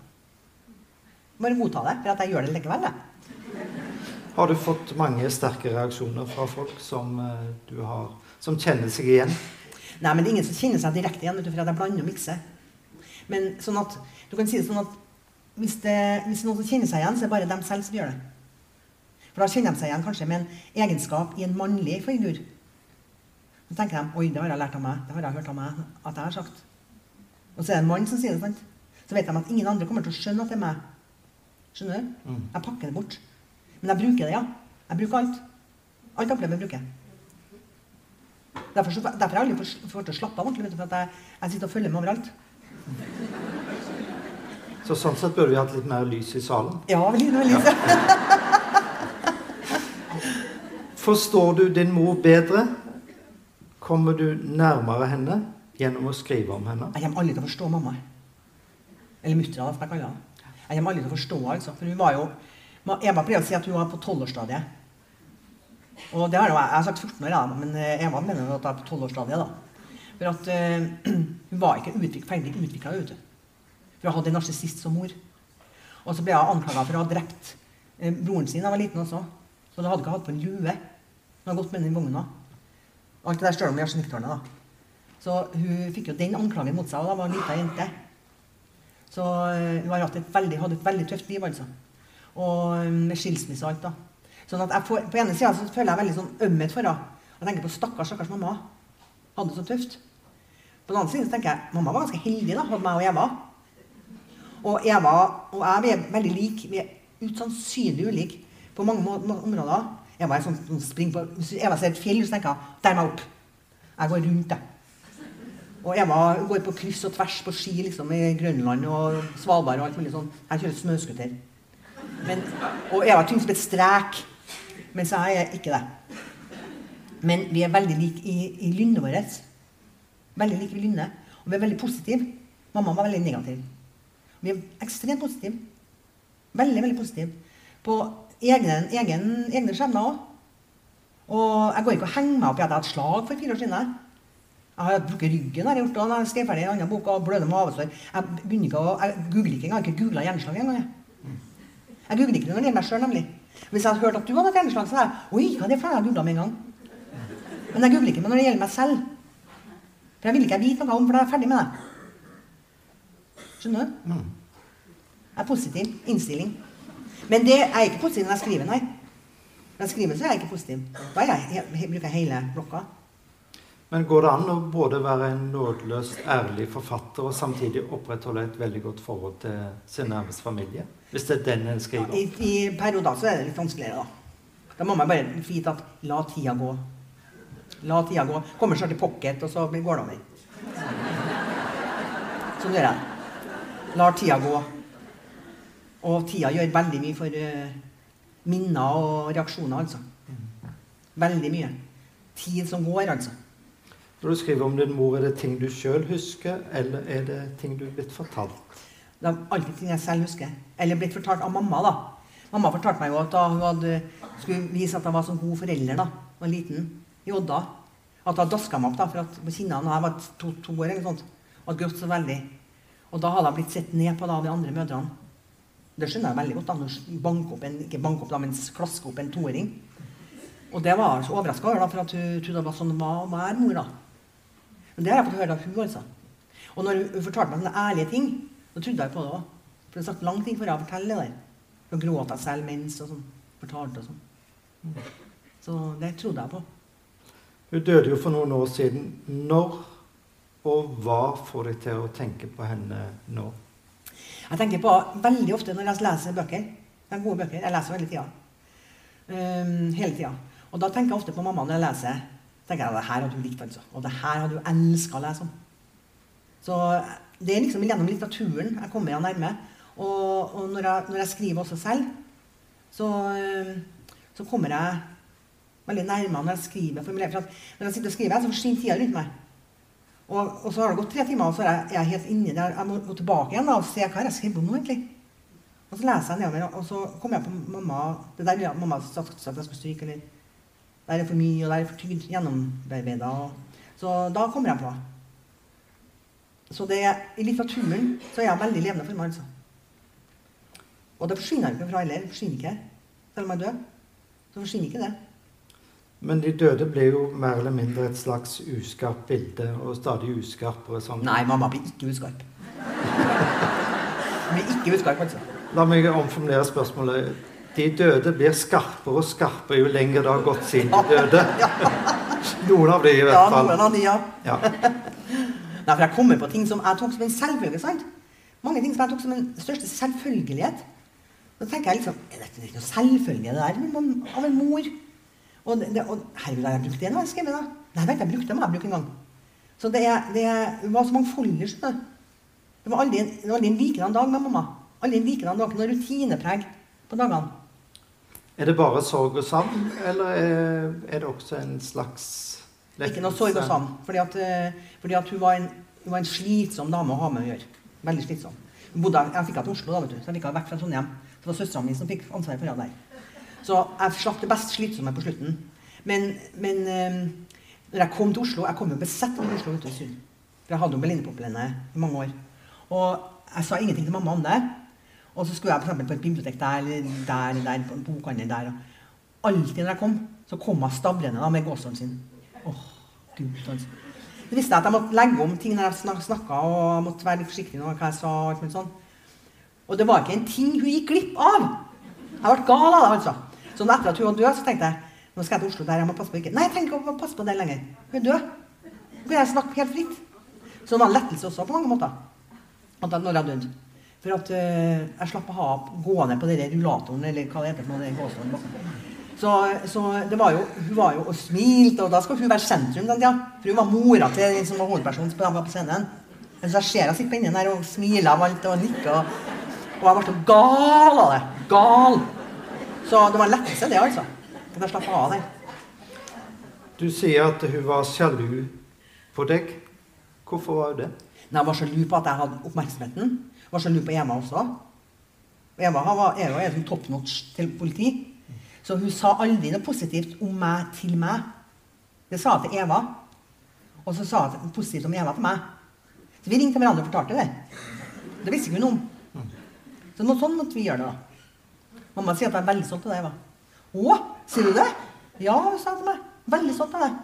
Bare godta det, for at jeg gjør det likevel. Jeg. Har du fått mange sterke reaksjoner fra folk som, eh, du har, som kjenner seg igjen? Nei, men det er ingen som kjenner seg direkte igjen, for jeg blander og mikser. Men sånn at, du kan si det sånn at hvis det hvis noen som kjenner seg igjen, så er det bare dem selv som gjør det. For da kjenner de seg igjen kanskje med en egenskap i en mannlig figur. Så tenker de oi, det har jeg lært av meg. Det har jeg hørt av meg at jeg har sagt. Og så er det en mann som sier det. sant? Så vet de at ingen andre kommer til å skjønne at det er meg. Skjønner du? Mm. Jeg pakker det bort. Men jeg bruker det, ja. Jeg bruker alt. Alt opplever, bruker jeg. Derfor, så, derfor har jeg aldri fått- til å slappe av ordentlig, for at jeg, jeg sitter og følger med overalt. Så sånn sett burde vi hatt litt mer lys i salen. Ja, veldig, ja. Forstår du din mor bedre? Kommer du nærmere henne gjennom å skrive om henne? Jeg kommer aldri til å forstå mamma. Eller muttra, som jeg kaller henne. Jeg kommer aldri til å forstå altså. For hun var jo Eva pleier å si at hun var på tolvårsstadiet. Og det har jeg, jeg har sagt 14 år, ja, men eh, Eva mener at jeg er på tolvårsstadiet, da. For at uh, hun var ikke utvik, ferdig utvikla. For hun hadde en narsissist som mor. Og så ble hun anklaga for å ha drept eh, broren sin da hun var liten også. Så hun hadde ikke hatt på en lue. Hun hadde gått med den vogna. Alt det der står om i. Så hun fikk jo den anklagen mot seg, og da var hun lita jente. Så uh, hun har hatt et veldig, hadde et veldig tøft liv, altså. Og eh, med skilsmisse og alt, da. Sånn at jeg får, På ene sida føler jeg veldig sånn ømhet for henne. Jeg tenker på stakkars, stakkars mamma. Hadde det så tøft. På den andre siden tenker jeg mamma var ganske heldig, da, hadde meg og Eva. Og Eva og jeg vi er veldig like. Vi er usannsynlig ulike på mange områder. Eva er sånn sånn på Hvis Eva ser et fjell, så tenker hun 'der må jeg opp'. Jeg går rundt, jeg. Og Eva går på kryss og tvers på ski liksom, i Grønland og Svalbard og alt mulig sånn. Jeg kjører snøscooter. Men, og jeg har ting som et strek, mens jeg er ikke det. Men vi er veldig like i, i lynnet vårt. Veldig like i lynnet. Og vi er veldig positive. Mamma var veldig negativ. Vi er ekstremt positive. Veldig, veldig positive. På egen, egen, egne skjebner òg. Og jeg går ikke og henger meg opp i at jeg har hatt slag for fire år siden. Jeg har brukket ryggen har jeg gjort, og jeg har skrevet ferdig en annen bok og bløder mavesår. Jeg begynner ikke å, jeg googler ikke engang. Jeg googla hjerneslag engang. Jeg. Jeg googler ikke det gjelder meg sjøl, nemlig. Hvis jeg hadde hørt at du hadde hatt hjerneslag, så hadde jeg Oi, hva er det for noe? Jeg googla med en gang. Men jeg googler ikke når det gjelder meg selv. For jeg vil ikke vite noe om, for da er jeg ferdig med det. Skjønner du? Mm. Jeg er positiv. Innstilling. Men det er ikke positiv når jeg skriver, nei. Når jeg skriver, så er jeg ikke positiv. Da jeg, jeg he- bruker jeg hele blokka. Men går det an å både være en nådeløst ærlig forfatter og samtidig opprettholde et veldig godt forhold til sin nærmeste familie? Hvis det er den en skriver I, gang. I perioder så er det litt vanskeligere, da. Da må man bare vite at la tida gå. La tida gå. Kommer snart i pocket, og så går det over. Sånn gjør jeg. Lar tida gå. Og tida gjør veldig mye for eh, minner og reaksjoner, altså. Veldig mye. Tid som går, altså. Når du skriver om din mor, er det ting du sjøl husker, eller er det ting du er blitt fortalt? Det er alltid ting jeg selv husker. Eller blitt fortalt av mamma, da. Mamma fortalte meg jo at hun hadde, skulle vise at hun var som god forelder da hun var liten, i Odda. At hadde daska meg opp da, for at på kinnene da jeg var to, to år eller sånt. Og hadde grått så veldig. Og da hadde jeg blitt sett ned på da, de andre mødrene. Det skjønner jeg veldig godt. da, når bank opp en, Ikke bank opp, da, men klaske opp en toåring. Og det var jeg så overraska over, da, for at hun trodde det var sånn hva være mor. da. Men det har jeg fått høre av hun, altså. Og når hun fortalte meg sånne ærlige ting, så trodde jeg på det òg. For det har sagt lang tid før jeg forteller det der. Så gråt jeg selv mens og sånn. Fortalte og sånn. Så det trodde jeg på. Hun døde jo for noen år siden. Når og hva får deg til å tenke på henne nå? Jeg tenker på veldig ofte når jeg leser bøker. Det er gode bøker. Jeg leser hele tida. Um, hele tida. Og da tenker jeg ofte på mamma når jeg leser. tenker jeg, Det her hadde hun likt, altså. Og det her hadde hun elska å lese om. Så det er liksom gjennom litteraturen jeg kommer henne nærme. Og, og når, jeg, når jeg skriver også selv, så, um, så kommer jeg veldig nærme når jeg skriver. For når jeg sitter og skriver, så forsvinner tida rundt meg. Og, og så har det gått tre timer, og så er jeg, jeg er helt inni det. Jeg må gå tilbake igjen da, og se hva har jeg skrevet om nå, egentlig. Og så leser jeg nedover, og så kommer jeg på mamma Det der ja, mamma sa at jeg skulle stryke, eller Det er for mye, og det er for tynt gjennomarbeida. Så da kommer jeg på. Så det, i litteraturen så er jeg veldig levende for meg, altså. Og det forsvinner ikke fra heller. Forsvinner ikke. Selv om jeg dør, så forsvinner ikke det. Men de døde blir jo mer eller mindre et slags uskarpt bilde, og stadig uskarpere sånn. Nei, mamma blir ikke uskarp. blir ikke uskarp, altså. La meg omformulere spørsmålet. De døde blir skarpere og skarpere jo lenger det har gått siden de døde. Noen av de i hvert fall. Ja, noen av de, ja. Ja. Nei, for jeg kommer på ting som jeg tok som en selvfølge. sant? Mange ting som jeg tok som en største selvfølgelighet. Da tenker jeg liksom Er dette ikke noe selvfølgelig, det der men av en mor? Og, det, og herregud, har jeg brukt det når jeg skrev da? Nei, vet jeg brukte det jeg bruke en gang. Så det, det var så mangfoldig. Det var aldri, en- det var aldri en likedan dag med mamma. Aldri en likedan dag, noe rutinepreg på dagene. Er det bare sorg og savn, eller er, er det også en slags Ikke noe sorg og savn. Fordi at, eh, fordi at hun, var en, hun var en slitsom dame å ha med å gjøre. Veldig slitsom. Bodde, jeg fikk henne til Oslo, da, vet du, så jeg fikk henne vekk fra Trondheim. Det var søstera mi som fikk ansvaret for henne der. Så jeg slapp det best slitsomme på slutten. Men, men eh, når jeg kom til Oslo Jeg kom jo besett av Oslo i Sund. For jeg hadde jo Berlinerpoplene i mange år. Og jeg sa ingenting til mamma om det. Og så skulle jeg for på et bibliotek der eller der eller der, på en bokhandel der. Og alltid når jeg kom, så kom hun stablende med gåstolen sin. Åh, Gud, altså. Det visste jeg at jeg måtte legge om ting når jeg snak snakka, og måtte være litt forsiktig med hva jeg sa. og alt mulig sånn. Og det var ikke en ting hun gikk glipp av. Jeg ble gal av det, altså. Så etter at hun var død, så tenkte jeg nå skal jeg til Oslo der jeg må passe på ikke Nei, jeg trenger ikke å passe på det lenger. Hun er død. Nå kan jeg snakke helt fritt. Så det var en lettelse også på mange måter. At jeg, når jeg døde. For at eh, jeg slapp å ha gående på den rullatoren, eller hva det heter. noe, den gåstolen bak. Så, så det var jo, hun var jo og smilte, og da skal hun være sentrum. Den, tida. For hun var mora til den som var hovedpersonen på, på scenen. Men så jeg ser henne sitte på innen der og smile av alt og nikke. Og, og jeg ble så gal av det. Gal. Så det var en lettelse, det, altså. At jeg slapp av det. Du sier at hun var sjalu på deg. Hvorfor var hun det? Nei, jeg var sjalu på at jeg hadde oppmerksomheten. Jeg var sjalu på Ema også. Eva var, Eva er sånn top notch til politi. Så hun sa aldri noe positivt om meg til meg. Det sa jeg til Eva. Og så sa hun positivt om Eva til meg. Så vi ringte hverandre og fortalte det. Det visste ikke hun om. Så noe sånn måtte vi gjøre det, da. Mamma sier at jeg er veldig stolt av deg, Eva. Å, sier du det? Ja, hun sa til meg. Veldig stolt av deg.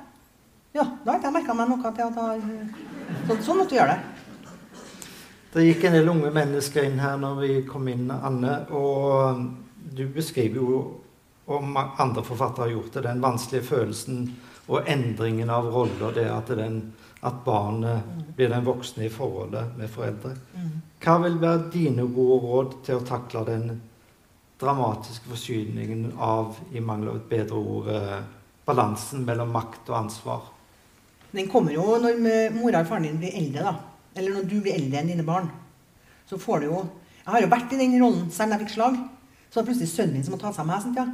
Ja, da har ikke jeg merka meg noe til at jeg så, Sånn måtte vi gjøre det. Det gikk en del unge mennesker inn her når vi kom inn, Anne. Og du beskriver jo, og andre forfattere har gjort det, den vanskelige følelsen og endringen av roller. Det at, den, at barnet blir den voksne i forholdet med foreldre. Hva vil være dine gode råd til å takle den dramatiske forsyningen av, i mangel av et bedre ord, eh, balansen mellom makt og ansvar? Den kommer jo når mora og faren din blir eldre, da. Eller når du blir eldre enn dine barn. Så får du jo Jeg har jo vært i den rollen selv om jeg fikk slag. Så det plutselig sønnen min som må ta seg av meg.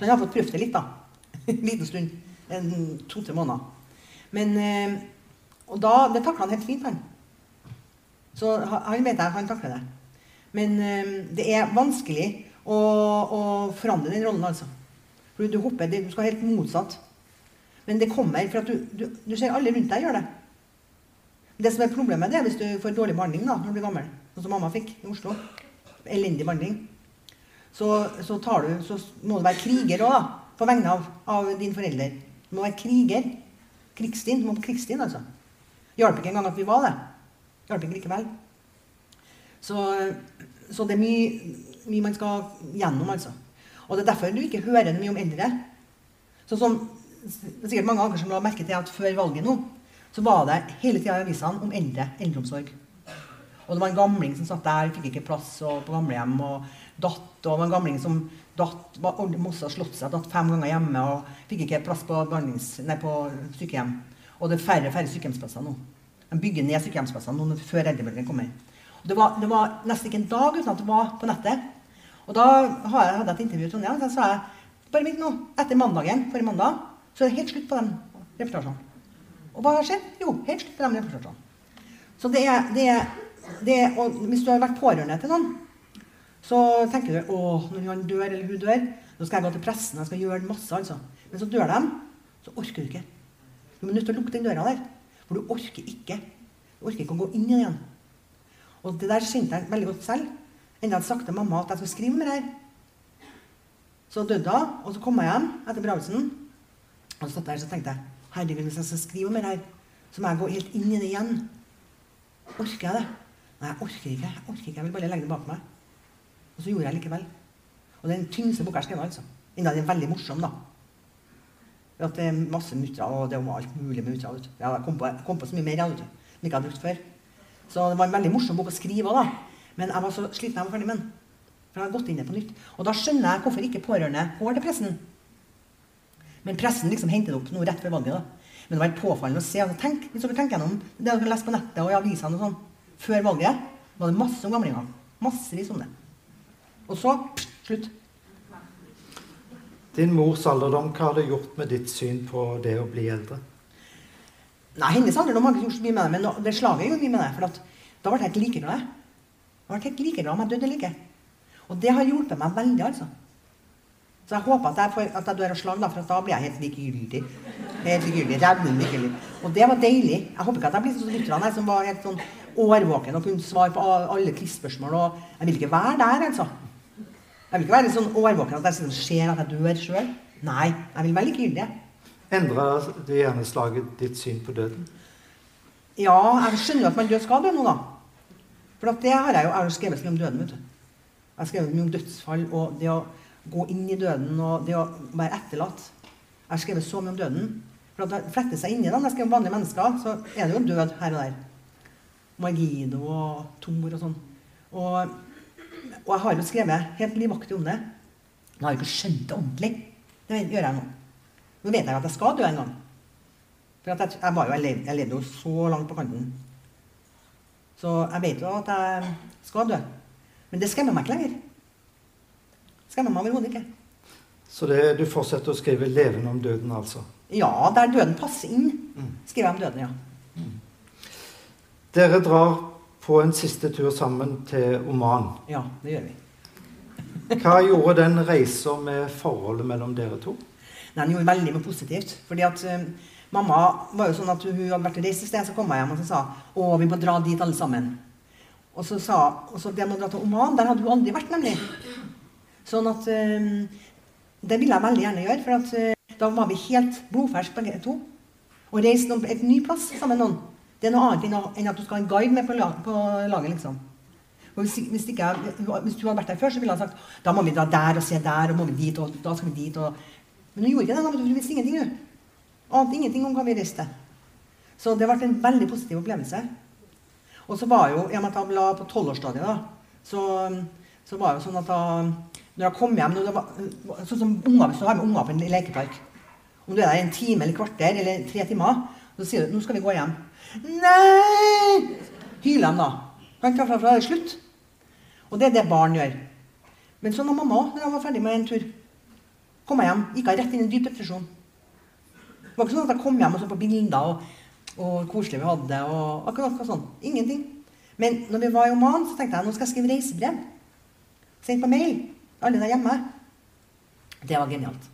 Så han har fått prøvd det litt, da. En liten stund. En to-tre måneder. Men eh, Og da Det takla han helt fint, han. Så han vet jeg han takler det. Men eh, det er vanskelig å, å forandre den rollen, altså. For du hopper, du skal helt motsatt. Men det kommer for du, du, du ser alle rundt deg gjør det. Det som er problemet, det er hvis du får dårlig behandling da, når du blir gammel. Sånn som mamma fikk i Oslo. Elendig behandling. Så, så, du, så må du være kriger òg. På vegne av, av din forelder. Du må være kriger. Krigsstinn. Du må på krigsstinn, altså. Hjalp ikke engang at vi var det. Hjalp ikke likevel. Så, så det er mye, mye man skal gjennom, altså. Og det er derfor du ikke hører mye om eldre. Sånn som det er sikkert mange av dere som la merke til at før valget nå, så var det hele tida i avisene om eldre, eldreomsorg. Og det var en gamling som satt der, fikk ikke plass og på gamlehjem og datt. Og det var en gamling som datt, var mossa og slått seg, datt fem ganger hjemme og fikk ikke plass på, nei, på sykehjem. Og det er færre færre sykehjemsplasser nå. De bygger ned sykehjemsplasser nå før eldrebølgen kommer. Og det var, det var nesten ikke en dag uten at det var på nettet. Og da hadde jeg et intervju i Trondheim, og så sa jeg bare vent nå, etter mandagen, forrige mandag, så er det helt slutt på de reportasjene. Og hva har skjedd? Jo, helt slutt på de reportasjene. Så det er, det er, det og Hvis du har vært pårørende til noen, Så tenker du å, når han dør eller hun dør, så skal jeg gå til pressen jeg skal gjøre masse. altså. Men så dør de, så orker du ikke. Du må nødt til å lukke den døra der. For du orker ikke. Du orker ikke å gå inn i den igjen. Og det der kjente jeg veldig godt selv. Enda jeg hadde sagt til mamma at jeg skulle skrive om det her. Så døde hun, og så kom jeg hjem etter begravelsen. Og så satt jeg her så tenkte jeg herregud, hvis jeg skal skrive om det her, så må jeg gå helt inn i det igjen. Orker jeg det? Nei, jeg orker ikke. Jeg orker ikke, jeg vil bare legge det bak meg. Og så gjorde jeg likevel. Og det er den tyngste boka jeg har skrevet. altså. Enda den er veldig morsom, da. At det er masse mutra, og det er om alt mulig med mutra. Jeg kom på, jeg kom på så mye mer jeg, som jeg ikke hadde brukt før. Så det var en veldig morsom bok å skrive da. Men jeg var så sliten jeg var ferdig med den. For jeg hadde gått inn i det på nytt. Og da skjønner jeg hvorfor ikke pårørende går til pressen. Men pressen liksom henter det opp noe rett før valget. da. Men det var helt påfallende å se. Altså, tenk, hvis dere tenker gjennom det dere har lest på nettet og i avisene og sånn, før valget, var det masse om gamlinger. Massevis om det. Og så pst, slutt. Din mors alderdom, hva har det gjort med ditt syn på det å bli eldre? Nei, hennes alderdom har ikke gjort så mye med det, men det slaget gjorde mye med det. For at, da ble jeg helt likeglad. Jeg ble helt likeglad om jeg døde like. Og det har hjulpet meg veldig, altså. Så jeg håper at jeg, får, at jeg dør av slag, da, for at da blir jeg helt likegyldig. Helt likegyldig, Revnende likegyldig. Og det var deilig. Jeg håper ikke at jeg blir sånn som lytterne som var helt sånn årvåken og kunne svare på alle quiz-spørsmål. Jeg vil ikke være der, altså. Jeg vil ikke være sånn årvåken at jeg ser at jeg dør sjøl. Nei, jeg vil være likegyldig. Endra det hjerneslaget ditt syn på døden? Ja, jeg skjønner jo at man dør skal dø nå, da. For at det har jeg jo jeg har jo skrevet mye om døden. vet du. Jeg har skrevet mye om dødsfall og det å gå inn i døden og det å være etterlatt. Jeg har skrevet så mye om døden. For at det fletter seg inn i det. Når jeg skriver om vanlige mennesker, så er det jo død her og der. Margido og Tor og sånn. Og, og jeg har jo skrevet helt livaktig om det. Men jeg har jo ikke skjønt det ordentlig. Det gjør jeg nå. Nå vet jeg at jeg skal dø en gang. For jeg, jeg, var jo, jeg, levde, jeg levde jo så langt på kanten. Så jeg vet jo at jeg skal dø. Men det skremmer meg ikke lenger. Skremmer meg overhodet ikke. Så det, du fortsetter å skrive levende om døden, altså? Ja, der døden passer inn, Mm. skriver jeg om døden, ja. Dere drar på en siste tur sammen til Oman. Ja, det gjør vi. Hva gjorde den reisa med forholdet mellom dere to? Nei, den gjorde veldig mye positivt. Fordi at eh, mamma var jo sånn at hun hadde vært og reist et sted, så kom jeg hjem og så sa å, vi må dra dit alle sammen. Og så sa og så det med å dra til Oman, der hadde hun aldri vært, nemlig. Sånn at eh, Det ville jeg veldig gjerne gjøre, for at uh, da var vi helt blodferske begge to. Og reiste noen, et ny plass sammen med noen. Det er noe annet enn, at du skal ha en guide med på, laget, liksom. Og hvis, hvis, jeg- hvis du hadde vært der før, så ville han sagt da må vi dra der og se der, og må vi dit, og da skal vi dit. Og... Men hun gjorde ikke det. Hun visste ingenting, du. Ante ingenting om hva vi reiste. Så det ble en veldig positiv opplevelse. Og så var jo, i og med at jeg la på tolvårsstadiet, så, så var det jo sånn at da når jeg kom hjem når var, Sånn som unger, du har med unger på en lekepark. Om du er der en time eller kvarter eller tre timer, så sier du 'Nå skal vi gå hjem'. Nei! Hyler de da. Kan ikke fra, fra det slutt. Og det er det barn gjør. Men sånn var mamma òg, når jeg var ferdig med en tur. Kom jeg hjem, gikk jeg rett inn i en dyp depresjon. Det var ikke sånn at jeg kom hjem og så på bilder og, og koselig vi hadde. og akkurat sånn. Ingenting. Men når vi var i Oman, så tenkte jeg nå skal jeg skrive reisebrev. Sendt på mail. Alle der hjemme. Det var genialt.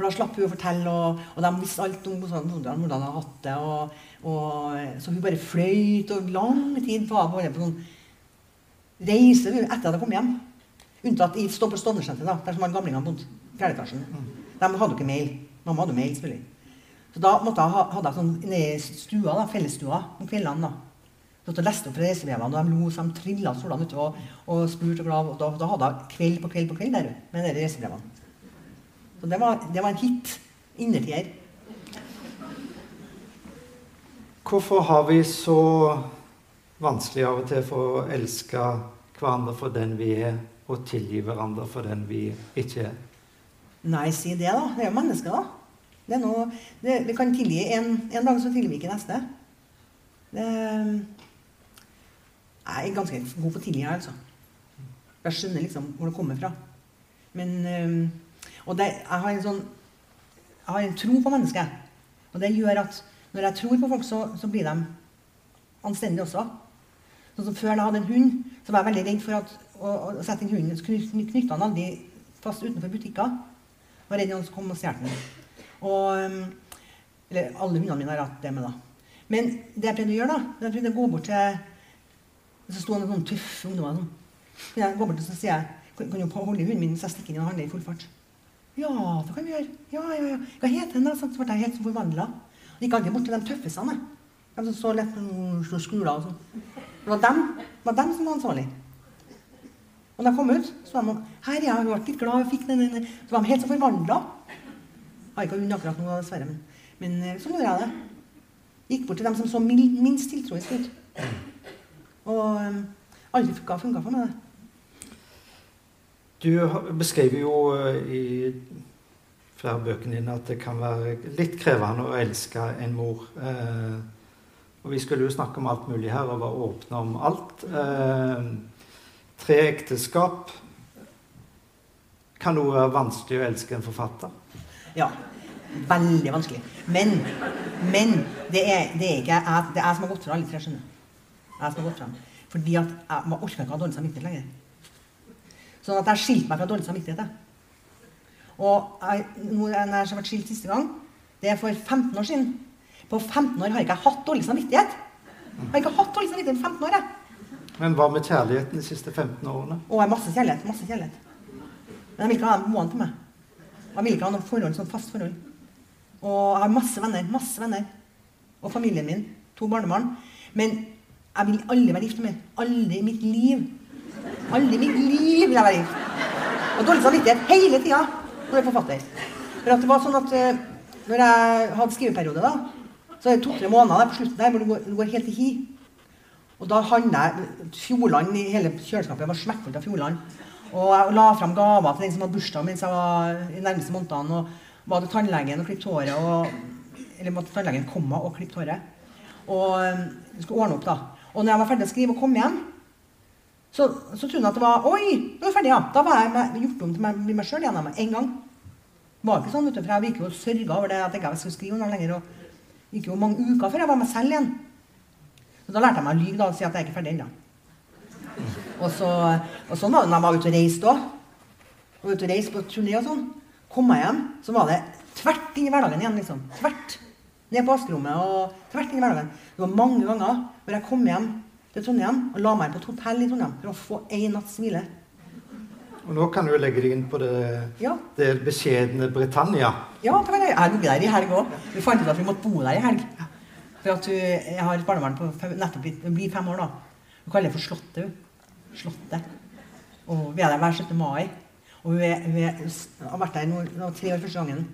For da slapp hun å fortelle, og, og de visste alt om hvordan hvordan hun hadde hatt det. Og, og, så hun bare fløyt, og lang tid var hun på sånn reise etter at jeg kom hjem. Unntatt i stå på Stovner-senteret, da, der som alle gamlingene bodde. Fjerde etasjen. De hadde jo ikke mail. Mamma hadde mail, selvfølgelig. Så da måtte jeg ha, hadde jeg sånn nede i stua, da, fellesstua om kveldene. da. Så jeg leste opp fra reisebrevene, og de lo så de trilla stolene ute og, og spurte og glav. Og da, da hadde jeg kveld på kveld på kveld der med de reisebrevene. Så det var, det var en hit. Innertier. Hvorfor har vi så vanskelig av og til for å elske hverandre for den vi er, og tilgi hverandre for den vi ikke er? Nei, si det, da. Det er jo mennesker, da. Det er noe, det, vi kan tilgi en, en dag, så tilgir vi ikke neste. Det, jeg er ganske god på å tilgi, altså. Jeg skjønner liksom hvor det kommer fra. Men øhm, Og det, jeg har sånn Jeg har en tro på mennesket. Og det gjør at når jeg tror på folk, så, så blir de anstendige også. Sånn som Før jeg hadde en hund, så var jeg veldig redd for at å, å sette inn hunden. Så knytta han aldri fast utenfor butikker. Var redd han som kom og stjal den. Og, um, eller alle hundene mine har hatt det med, da. Men det jeg prøvde å gjøre, da, jeg prøvde å gå bort til Så sto det noen tøffe ungdommer sånn. Jeg går bort og så sier jeg, kan, kan du holde hunden min hvis jeg stikker inn og handler i full fart? Ja, det kan vi gjøre. Ja, ja, ja. Hva het den, da? Så ble jeg helt forvandla. Gikk aldri bort til de tøffisene. De som så lett slo skuler og sånn. Det var dem, var dem som var ansvarlig. Og da jeg kom ut, så var de Her, ja, hun ble litt glad, fikk den, den, den. Så var de helt så forvandla. Har ikke hund akkurat nå, dessverre, men, men eh, sånn gjorde jeg det. Gikk bort til dem som så minst tiltroisk ut. Og um, aldri funka for meg, det. Du beskriver jo eh, i flere bøkene dine at det kan være litt krevende å elske en mor. Eh, og vi skulle jo snakke om alt mulig her og være åpne om alt. Eh, tre ekteskap kan noe være vanskelig å elske en forfatter. Ja. Veldig vanskelig. Men, men det, er, det er ikke jeg, det er jeg som har gått fra alle tre, skjønner. Jeg som har gått frem. Fordi at jeg man orker ikke å ha dårlig samvittighet lenger. Sånn at jeg skilte meg fra dårlig samvittighet. Og jeg, når jeg har vært skilt siste gang, det er for 15 år siden. På 15 år har ikke jeg hatt dårlig samvittighet. Jeg har ikke hatt dårlig samvittighet i 15 år. jeg. Men hva med kjærligheten de siste 15 årene? Å, jeg har masse kjærlighet. masse kjærlighet. Men jeg vil ikke ha på månen til meg. Jeg vil ikke ha noe forhold, sånn fast forhold. Og jeg har masse venner. masse venner. Og familien min. To barnebarn. Men jeg vil aldri være gift med. Aldri i mitt liv. Aldri i mitt liv vil jeg være gift. Og dårlig samvittighet hele tida når jeg er forfatter. For at det var sånn at eh, når jeg hadde skriveperiode, da, så er det to-tre måneder der på slutten der hvor du går, du går helt i hi. Og da handla jeg Fjordland i hele kjøleskapet var smekkfullt av Fjordland. Og jeg la frem gaver til den som hadde bursdag mens jeg var i nærmeste månedene. Og var til tannlegen og klippet håret. Og, eller måtte tannlegen komme og klippet håret. Og um, skulle ordne opp, da. Og når jeg var ferdig å skrive og kom hjem, så, så trodde jeg at det var Oi, nå er jeg ferdig, ja. Da var jeg med, gjort om til meg, meg sjøl igjen med en gang. Det var ikke sånn, vet du, for jeg gikk jo og sørga over det at jeg ikke skulle skrive noe lenger. Og gikk jo mange uker før jeg var meg selv igjen. Så da lærte jeg meg å lyve og si at jeg er ikke ferdig ennå. Og, så, og sånn var det når jeg var ute og reiste òg. Ute og reiste på turné og sånn. Kom jeg hjem, så var det tvert inn i hverdagen igjen. liksom. Tvert. Ned på vaskerommet og tvert inn i hverdagen. Det var mange ganger hvor jeg kom hjem til Trondheim og la meg på et hotell i Trondheim for å få en natts hvile. Og nå kan du legge deg inn på det, Ja, det beskjedne Britannia. ja det kan jeg. Jeg har der i helg òg. Vi fant ut at vi måtte bo der i helg. For at hun, jeg har et barnevern på fem, nettopp blir fem år, da. Hun kaller det for Slottet. Slottet. Og vi er der hver 17. mai. Og hun, er, hun, er, hun har vært der nå, nå tre år første gangen.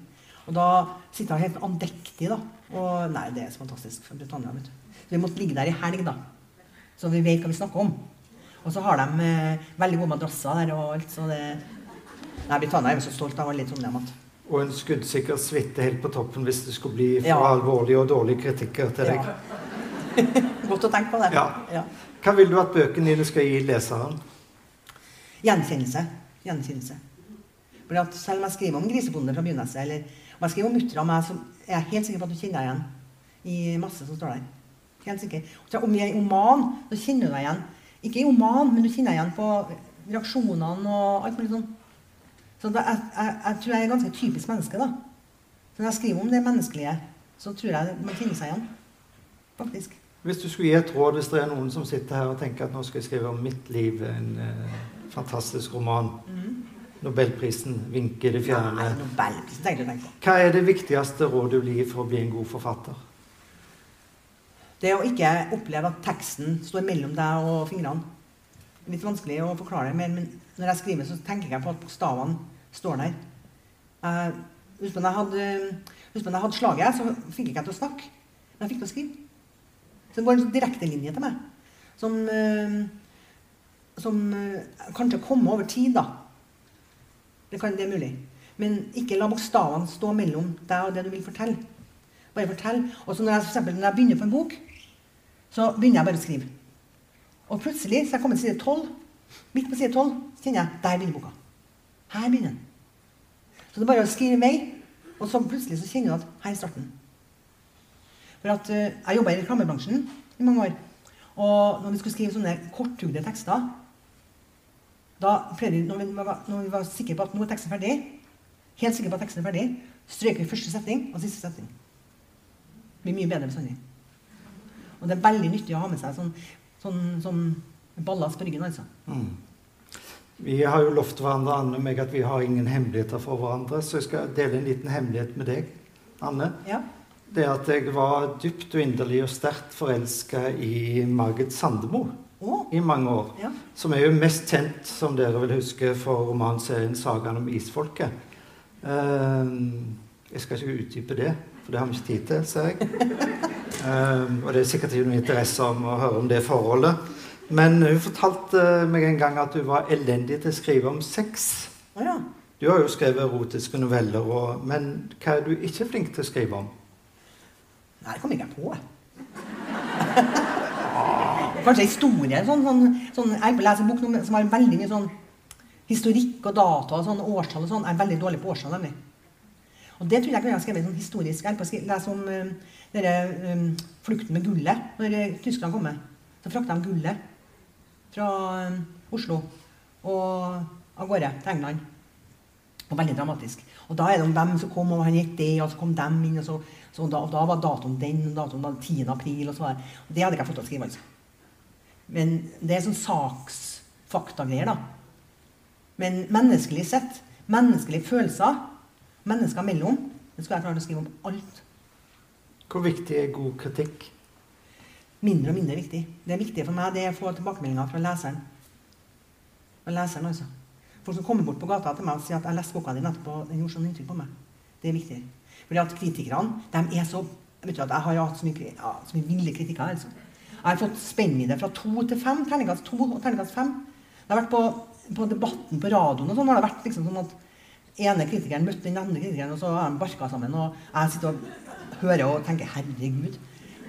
Og da sitter hun helt andektig, da. Og nei, det er så fantastisk for Britannia. vet du. Så vi måtte ligge der i helg, da. Så vi vet hva vi snakker om. Og så har de eh, veldig gode madrasser der og alt, så det Nei, Britannia er jo så stolt av alle i Trondheim at Og en skuddsikker suite helt på toppen hvis det skulle bli for Ja. alvorlige og dårlige kritikker til deg. Ja. Godt å tenke på det. Ja. Hva vil du at bøkene dine skal gi leseren? Gjenkjennelse. Gjenkjennelse. For at selv om jeg skriver om grisebonde fra begynnelsen, eller om jeg skriver om muttera meg, så er jeg helt sikker på at du kjenner deg igjen i masse som står der. Helt sikker. Så om vi er i oman, så kjenner du deg igjen. Ikke i oman, men du kjenner deg igjen på reaksjonene og alt mulig sånn. Så da, jeg, jeg, jeg tror jeg er ganske typisk menneske, da. Så når jeg skriver om det menneskelige, så tror jeg man kjenner seg igjen. Faktisk. Hvis du skulle gi et råd hvis det er noen som sitter her og tenker at nå skal jeg skrive om mitt liv, en eh, fantastisk roman. Nobelprisen vinker i det fjerne. Nei, Nobelprisen. Hva er det viktigste rådet du vil gi for å bli en god forfatter? Det å ikke oppleve at teksten står mellom deg og fingrene. Det er litt vanskelig å forklare men når jeg skriver, så tenker jeg på at bokstavene står der. Eh, Husk når jeg jeg hadde slaget, så fikk jeg ikke til å snakke. Men jeg fikk til å skrive. Så det var en sånn direktelinje til meg. Som, eh, som eh, kanskje kom over tid, da. Det, kan, det er mulig. Men ikke la bokstavene stå mellom deg og det du vil fortelle. Bare fortell. Og så når jeg, for eksempel, når jeg begynner på en bok, så begynner jeg bare å skrive. Og plutselig så er jeg kommet til side 12. Midt på side 12 så kjenner jeg der begynner boka. Her begynner den. Så det er bare å skrive vei, og så plutselig så kjenner du at her er starten. For at uh, jeg jobba i reklamebransjen i mange år. Og når vi skulle skrive sånne korthugde tekster, Da, flere, når, vi var, når vi var sikre på at nå er teksten ferdig, helt sikre på at teksten er ferdig, strøk vi første setning og siste setning. Blir mye bedre bestandig. Og det er veldig nyttig å ha med seg sånn, sånn, sånn ballast på ryggen, altså. Mm. Vi har jo lovt hverandre Anne, meg at vi har ingen hemmeligheter for hverandre, så jeg skal dele en liten hemmelighet med deg, Anne. Ja. Det at jeg var dypt og inderlig og sterkt forelska i Margit Sandemo oh. i mange år. ja. Som er jo mest kjent, som dere vil huske, for romanserien 'Sagaen om isfolket'. Uh, jeg skal ikke utdype det, for det har vi ikke tid til, ser jeg. Um, og det er sikkert ikke noe interesse om å høre om det forholdet. Men hun fortalte meg en gang at hun var elendig til å skrive om sex. Ja. Du har jo skrevet erotiske noveller, og, men hva er du ikke flink til å skrive om? Nei, det kom ikke jeg på. Kanskje historie. Sånn, sånn, sånn, jeg leser lese en bok som har veldig mye sånn historikk og data og sånn, årstall og sånn. Jeg er veldig dårlig på årstall, nemlig. Og det tror jeg kunne jeg skrevet sånn historisk. Jeg skri- lese om uh, denne um, flukten med gullet. Når uh, Tyskland kom med, så frakta de gullet fra um, Oslo og av gårde til England. Og veldig dramatisk. Og da er det om hvem som kom, og han gikk det, og så kom dem inn, og så, så da, og da var datoen den, og datoen var 10. april, og så var det Og det hadde ikke fått til å skrive, altså. Men det er sånn saksfaktagreier, da. Men menneskelig sett, menneskelige følelser, mennesker imellom, det skal jeg klare å skrive om alt. Hvor viktig er god kritikk? Mindre og mindre viktig. Det viktige for meg det er å få tilbakemeldinger fra leseren. Fra leseren, altså. Folk som kommer bort på gata til meg og sier at 'jeg leste boka di nettopp, og den gjorde sånn inntrykk på meg'. Det er viktig. Fordi at kritikerne, de er så vet du at Jeg har hatt så mye, ja, så mye ville kritikere. altså. Jeg har fått spennvidde fra to til fem. Terningkast to og terningkast fem. Det har vært på, på debatten på radioen og sånn, har det vært liksom sånn at ene kritikeren møtte den andre kritikeren, og så har de barka sammen. Og jeg sitter og hører og tenker 'herregud'.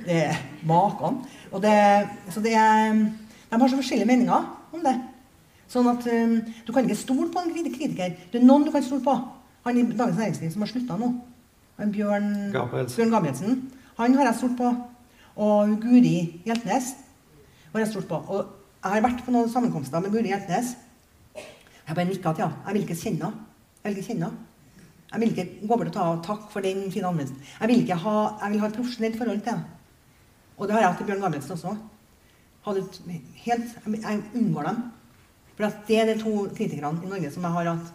Det er Makan. Og det, så det er, de har så forskjellige meninger om det. Sånn at um, Du kan ikke stole på en kritiker. Det er noen du kan stole på. Han i Dagens Næringsliv som har slutta nå. Han Bjørn Gabrielsen. Gabrielsen. Han har jeg stolt på. Og Guri Hjeltnes har jeg stolt på. Og jeg har vært på noen sammenkomster med Guri Hjeltnes. Jeg bare nikka til henne. Jeg vil ikke kjenne henne. Jeg kjenner. kjenne. Jeg vil ikke gå bort og ta takk for den fine anmeldelsen. Jeg vil, ikke ha, jeg vil ha et profesjonelt forhold til det. Og det har jeg hatt til Bjørn Gabrielsen også. Et helt, jeg unngår dem. For at det er de to kritikerne i Norge som jeg har hatt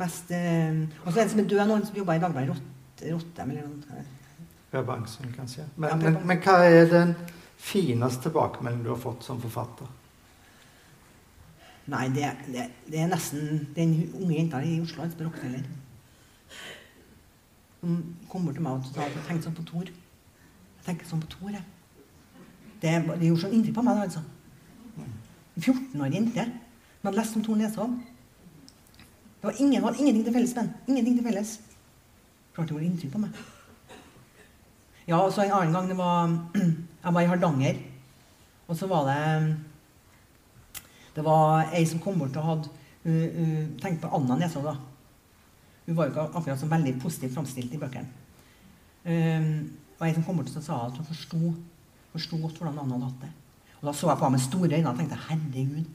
mest eh, Og så er det som er død nå, som jobber i Dagbladet Rott- Rottem eller noe. Bangsen, kanskje. Men, men, men hva er den fineste tilbakemeldingen du har fått som forfatter? Nei, det, det, det er nesten den unge jenta i Oslo, en heller. Hun kom bort til meg og sa at jeg tenkte sånn på Tor. Jeg tenker sånn på Tor, jeg. Det, det gjorde sånn inntrykk på meg, altså. En 14-årig jente Hun hadde lest om Tor Nesholm. Det var ingen, hadde ingenting til felles med. Ingenting til felles. Klart det gjorde inntrykk på meg. Ja, og så en annen gang det var Jeg var i Hardanger, og så var det det var ei som kom bort og hadde uh, uh, tenkt på Anna Nesholm. da. Hun var jo ikke akkurat så veldig positivt framstilt i bøkene. Um, og ei som kom bort og sa at hun forsto, forsto godt hvordan Anna hadde hatt det. Og da så jeg på henne med store øyne og tenkte herregud,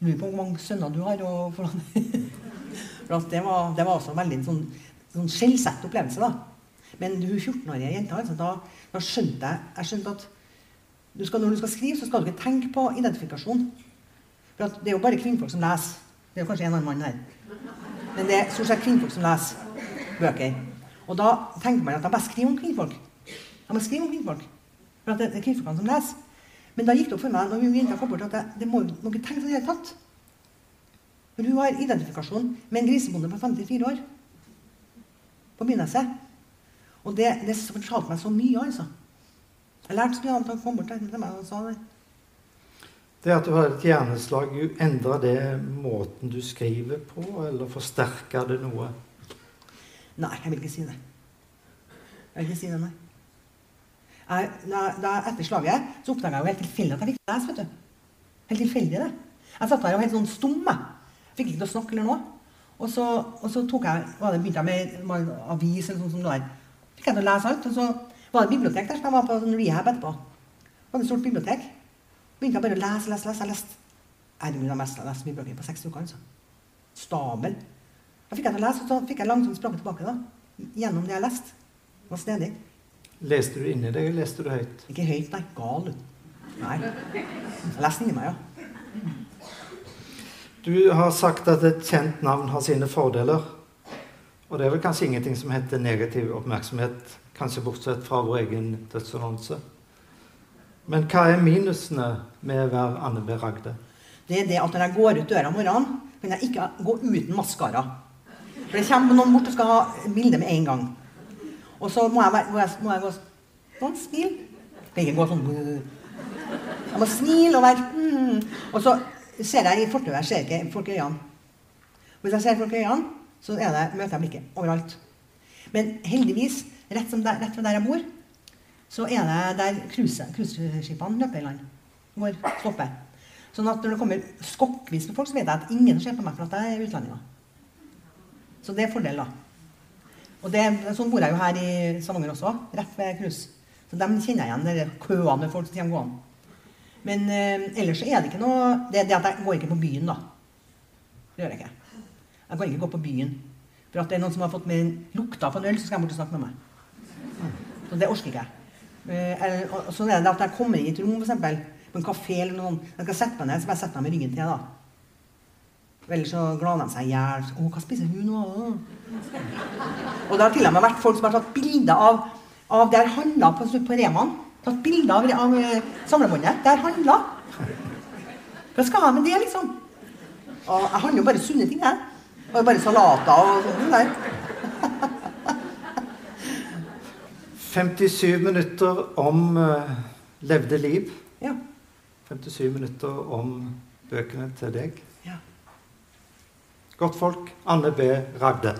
lurer på hvor mange sønner du har. og hvordan... For det, var, det var også en veldig sånn, sånn skjellsett opplevelse. da. Men hun 14-årige jenta, altså, da, da skjønte jeg, jeg skjønte at du skal, når du skal skrive, så skal du ikke tenke på identifikasjon. For det er jo bare kvinnfolk som leser. Det er kanskje en annen mann her. Men det er stort sett kvinnfolk som leser bøker. Og da tenker man at de bare skriver om kvinnfolk. De bare skriver om kvinnfolk. For det er kvinnfolkene som leser. Men da gikk det opp for meg når hun jenta kom bort, at det, må må ikke tenke på i det hele tatt. For hun har identifikasjon med en grisebonde på 54 år. På Byneset. Og det, det fortalte meg så mye, altså. Jeg lærte så mye annet da hun kom bort til meg og sa det. Det at du har et hjerneslag, endrer det måten du skriver på, eller forsterker det noe? Nei, jeg vil ikke si det. Jeg vil ikke si det, nei. Jeg, da, da etter slaget så oppdaga jeg jo helt tilfeldig at jeg fikk lese. vet du. Helt tilfeldig, det. Jeg satt der og var helt sånn stum. Fikk ikke til å snakke eller noe. Og så, og så tok jeg, var det, begynte jeg med, med avis eller sånn som det der. Fikk jeg til å lese alt. Og så var det et bibliotek der, så jeg var på sånn rehab etterpå. Det var et stort bibliotek. Begynte jeg bare å lese, lese, lese. Jeg leste, Jeg tror jeg mest har lest mye bøker på seks uker. altså. Stabel. Da fikk jeg til å lese, og så fikk jeg langsomt språket tilbake. da. Gjennom det jeg leste. Det var snedig. Leste du inni deg, eller leste du høyt? Ikke høyt, nei. Gal, du. Nei. Jeg leste inni meg, ja. Du har sagt at et kjent navn har sine fordeler. Og det er vel kanskje ingenting som heter negativ oppmerksomhet, kanskje bortsett fra vår egen dødsannonse. Men hva er minusene med å være Anne B. Ragde? Det er det at når jeg går ut døra om morgenen, kan jeg ikke gå uten maskara. For det kommer noen bort og skal ha bilde med en gang. Og så må jeg, må jeg, må jeg gå sånn, smil. Jeg kan ikke gå sånn Jeg må smile og være mm. Og så ser jeg i fortauet, jeg ser ikke folk i øynene. Hvis jeg ser folk i øynene, så det, møter jeg blikket overalt. Men heldigvis, rett, som der, rett fra der jeg bor, så er det der cruise- cruiseskipene løper i land. Går, stopper. Sånn at når det kommer skokkvis med folk, så vet jeg at ingen ser på meg for at jeg er utlending. Så det er fordel, da. Og det, sånn bor jeg jo her i Stavanger også, rett ved cruise. Så dem kjenner jeg igjen, de køene med folk som kommer gående. Men eh, ellers så er det ikke noe Det det at jeg går ikke på byen, da. Det gjør jeg ikke. Jeg kan ikke gå på byen. For at det er noen som har fått med lukta på en øl, så skal jeg bort og snakke med meg. Så det orker ikke jeg. Eh, og er det at jeg kommer inn i et rom, eksempel, på en kafé eller noe, jeg skal sette meg ned, så bare setter jeg meg med ryggen til, da. Ellers så glaner de seg i hjel. Å, hva spiser hun nå? Og det har til og med vært folk som har tatt bilder av, av det jeg handla på, på Remaen. Tatt bilder av, av eh, samlebåndet. Det jeg handla. Hva skal jeg med det, liksom? Og jeg handler jo bare sunne ting, jeg. Og bare salater og sånn der. 57 minutter om uh, levde liv. Ja. 57 minutter om bøkene til deg. ja. Godt folk. Anne B. Ragde.